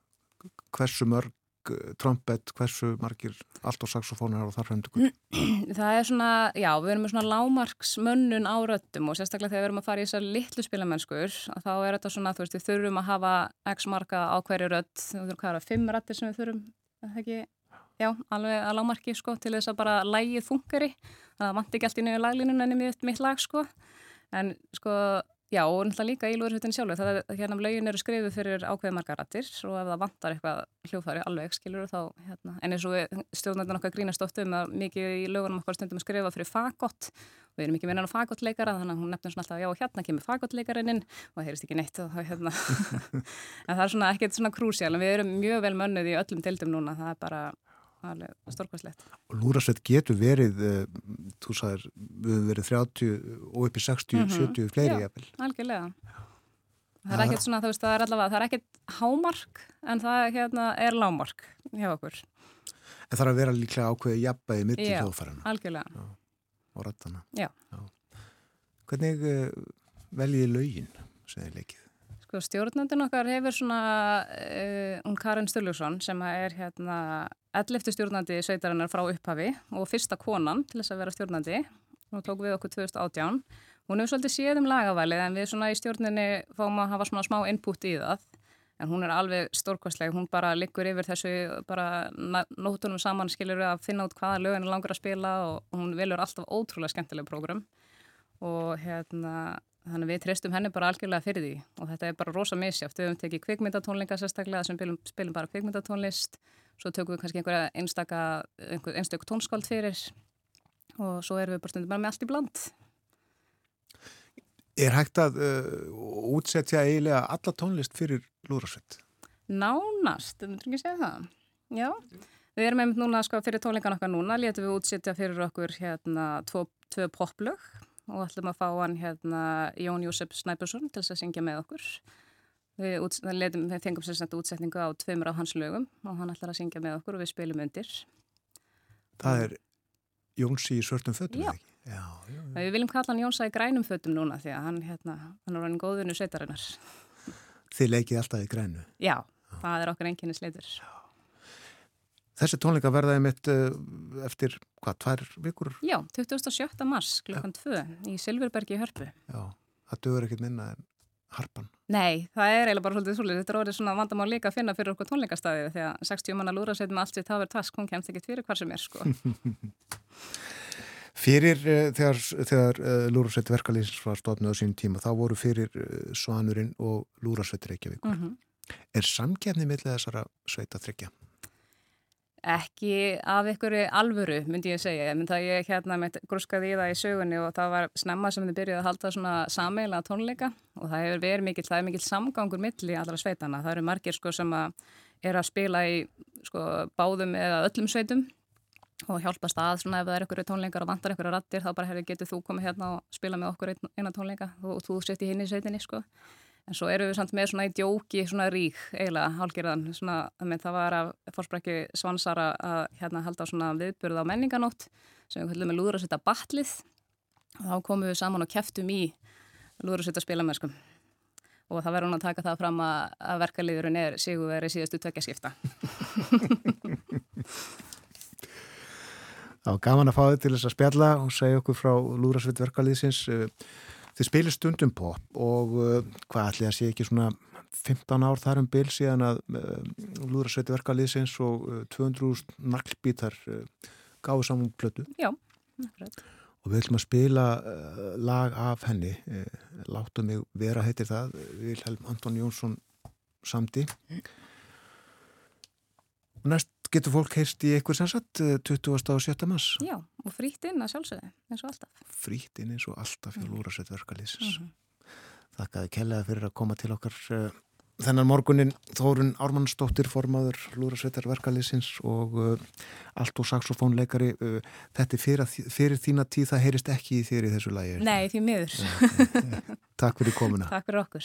Hversu mörg Eh, trompet, hversu margir allt og saxofónar og þar fremdugur? Það er svona, já, við erum með svona lámarksmönnun á röttum og sérstaklega þegar við erum að fara í þessar litlu spilamennskur þá er þetta svona, þú veist, við þurfum að hafa x marga á hverju rött, við þurfum er það, fimm rættir sem við þurfum, ekki, já, alveg að lámarki, sko, til þess að bara lægið funkari, það vant ekki allt í nefnir laglínun en í mitt lag, sko, en sko Já, og náttúrulega líka í lúðurhuttin sjálfur. Það er hérna lögin eru skrifið fyrir ákveði margar rættir og ef það vantar eitthvað hljófari alveg, skilur þá, hérna, en eins og stjórnættin okkar grínast oft um að mikið í lögunum okkar stundum skrifa fyrir fagott. Og við erum ekki minna á fagottleikara þannig að hún nefnir svona alltaf, já, hérna kemur fagottleikarinn og það heyrist ekki neitt og það, hérna, en það er svona ekkert svona krúsjál en við erum mjög vel mönnuð í öllum tildum núna, það er bara alveg stórkvæslegt. Lúrasveit getur verið, uh, þú sagðir, við hefum verið 30 og uppi 60, mm -hmm. 70 fleiri jafnvel. Já, algjörlega. Það er ekkert svona, þú veist, það er allavega, það er ekkert hámark en það hérna, er lámark hjá okkur. En það er að vera líklega ákveðið jafnbæði mitt í hljóðfærarna. Algjörlega. Já, og rattana. Já. Já. Hvernig uh, veljiði laugin, segði leikið? Sko stjórnandun okkar hefur svona uh, um Karin Sturluson sem er hérna 11. stjórnandi sveitarinnar frá upphafi og fyrsta konan til þess að vera stjórnandi og tók við okkur 2018. Hún hefur svolítið séð um lagavalið en við svona í stjórninni fáum að hafa svona smá input í það en hún er alveg stórkvæsleg, hún bara liggur yfir þessu bara nótunum saman skilur við að finna út hvaða lögin er langur að spila og hún velur alltaf ótrúlega skemmtileg prógram og hérna þannig við treystum henni bara algjörlega fyrir því og þetta er bara rosa misjáft, við höfum tekið kvikmyndatónlinga sérstaklega sem spilum bara kvikmyndatónlist svo tökum við kannski einhverja einstaka, einhver, einstaklega tónskáld fyrir og svo erum við bara stundum bara með allt í bland. Er hægt að uh, útsetja eiginlega alla tónlist fyrir lúðarsveit? Nánast, þú myndur ekki segja það. Já, við erum einmitt núna sko, fyrir tónlingan okkar núna, letum við útsetja fyrir okkur hérna tvo, tvö poplög og ætlum að fá hann hérna Jón Jósef Snæbjörnsson til að syngja með okkur. Við, út, letum, við fengum sérstaklega útsetningu á tveimur af hans lögum og hann ætlar að syngja með okkur og við spilum undir. Það er Jónsi í svörtum fötum, já. Já, já, já. Við viljum kalla hann Jónsa í grænum fötum núna því að hann, hérna, hann er hann góðvinu sveitarinnar. Þið leikið alltaf í grænu? Já, það er okkur enginni sleitur. Þessi tónleika verðaði mitt uh, eftir, hvað, tvær vikur? Já, 27. mars klukkan 2 í Silfurbergi í Hörpu. Já, það dögur ekkert minna en harpan? Nei, það er eiginlega bara svolítið svolítið. Þetta er orðið svona vandamál líka að finna fyrir okkur tónleikastæðið því að 60 manna lúra setjum allt sitt hafur task, hún kemst ekkert fyrir hvar sem er sko. fyrir uh, þegar, þegar uh, lúrasveit verkalýsins var stofnud á sín tíma, þá voru fyrir uh, Svanurinn og lúrasveit Reykjavíkur. Mm -hmm. Er samkefni millið þessara sveita þryggja? Ekki af einhverju alvöru, myndi ég segja. Ég myndi að ég hérna með gruskaði í það í sögunni og það var snemma sem þið byrjuði að halda svona sameila tónleika og það hefur verið mikill, það er mikill samgangur milli allra sveitana. Það eru margir sko sem að er að spila í sko báðum eða öllum sveitum og hjálpast að svona ef það er einhverju tónleikar og vantar einhverju rattir þá bara hefur getið þú komið hérna og spila með okkur eina tónleika og þú sett í hinn í sveitinni sko. En svo eru við samt með svona í djóki, svona rík eiginlega hálgjörðan, svona að það var að fórsprækki svansara að hérna halda svona viðburð á menninganótt sem við höllum með lúðurasetta batlið og þá komum við saman og keftum í lúðurasetta spilamennskum og það verður hún að taka það fram að, að verkaliðurinn er sigurveri síðastu tvekjaskipta. Það var gaman að fá þið til þess að spjalla og segja okkur frá lúðurasett verkaliðsins Þið spilir stundum pop og uh, hvað ætli að sé ekki svona 15 ár þar um bil síðan að uh, Lúðrasveiti verkaliðsins og uh, 200 naglbítar uh, gáðu saman plötu. Já, nefnilegt. og við ætlum að spila lag af henni Láttu mig vera heitir það Vilhelm Anton Jónsson samdi næst getur fólk heist í eitthvað sannsagt 20. og 7. mass Já, og frýtt inn að sjálfsögðu eins og alltaf Frýtt inn eins og alltaf hjá. Lúrasveit verkalýsins mm -hmm. Þakkaði kellaði fyrir að koma til okkar uh, þennan morgunin Þórun Ármannsdóttir formaður Lúrasveitar verkalýsins og uh, allt og saxofónleikari uh, þetta er fyrir, fyrir þína tíð það heyrist ekki í þér í þessu lagi er Nei, því miður? Takk fyrir komuna Takk fyrir okkur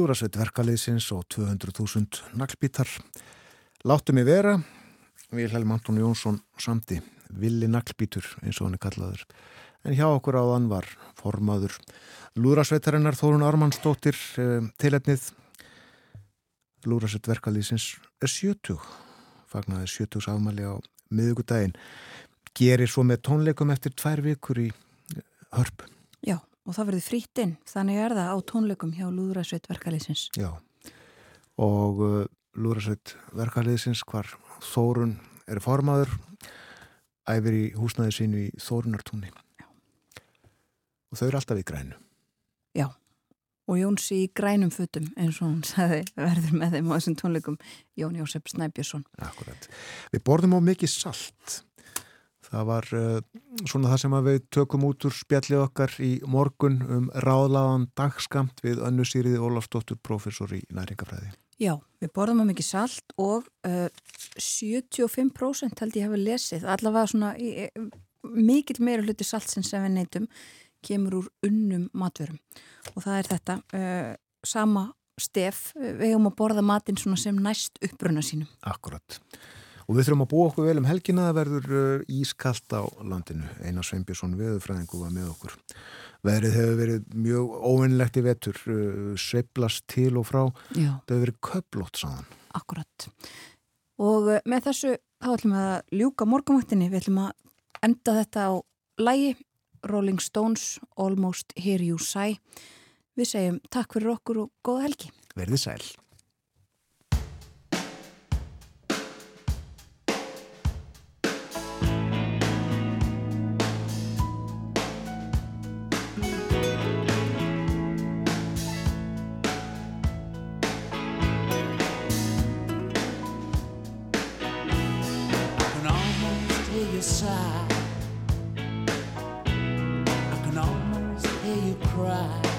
Lúrasveit verkaliðsins og 200.000 naglbítar. Láttu mig vera, Vilhelm Anton Jónsson samti, villi naglbítur eins og hann er kallaður. En hjá okkur áðan var formaður Lúrasveitarinnar Þórun Armannsdóttir eh, tilefnið. Lúrasveit verkaliðsins er 70, fagnaði 70 afmæli á miðugudaginn. Gerir svo með tónleikum eftir tvær vikur í hörp. Og það verður frýtt inn, þannig er það á tónleikum hjá Lúðrasveit verkaliðsins. Já, og uh, Lúðrasveit verkaliðsins hvar Þórun er formaður, æfir í húsnaði sínu í Þórunartúni. Já. Og þau eru alltaf í grænu. Já, og Jóns í grænum fötum eins og hann sagði verður með þeim á þessum tónleikum Jón Jósef Snæbjörnsson. Akkurat. Við borðum á mikið salt Það var uh, svona það sem við tökum út úr spjallið okkar í morgun um ráðlaðan dagskamt við önnu Sýriði Ólafsdóttur, professor í næringafræði. Já, við borðum að mikið salt og uh, 75% held ég hefur lesið, allavega svona í, mikil meira hluti saltsins sem við neytum kemur úr unnum matverum og það er þetta uh, sama stef, við hefum að borða matinn sem næst uppbrunna sínum. Akkurat. Og við þurfum að búa okkur vel um helgina það verður uh, ískallt á landinu. Einar Sveinbjörnsson veðurfræðingu var með okkur. Veðrið hefur verið mjög óvinnlegt í vetur, uh, sveiblast til og frá. Já. Það hefur verið köplótt sáðan. Akkurat. Og uh, með þessu þá ætlum við að ljúka morgumvættinni. Við ætlum að enda þetta á lægi Rolling Stones, Almost Here You Say. Við segjum takk fyrir okkur og góða helgi. Verðið sæl. I can almost hear you cry.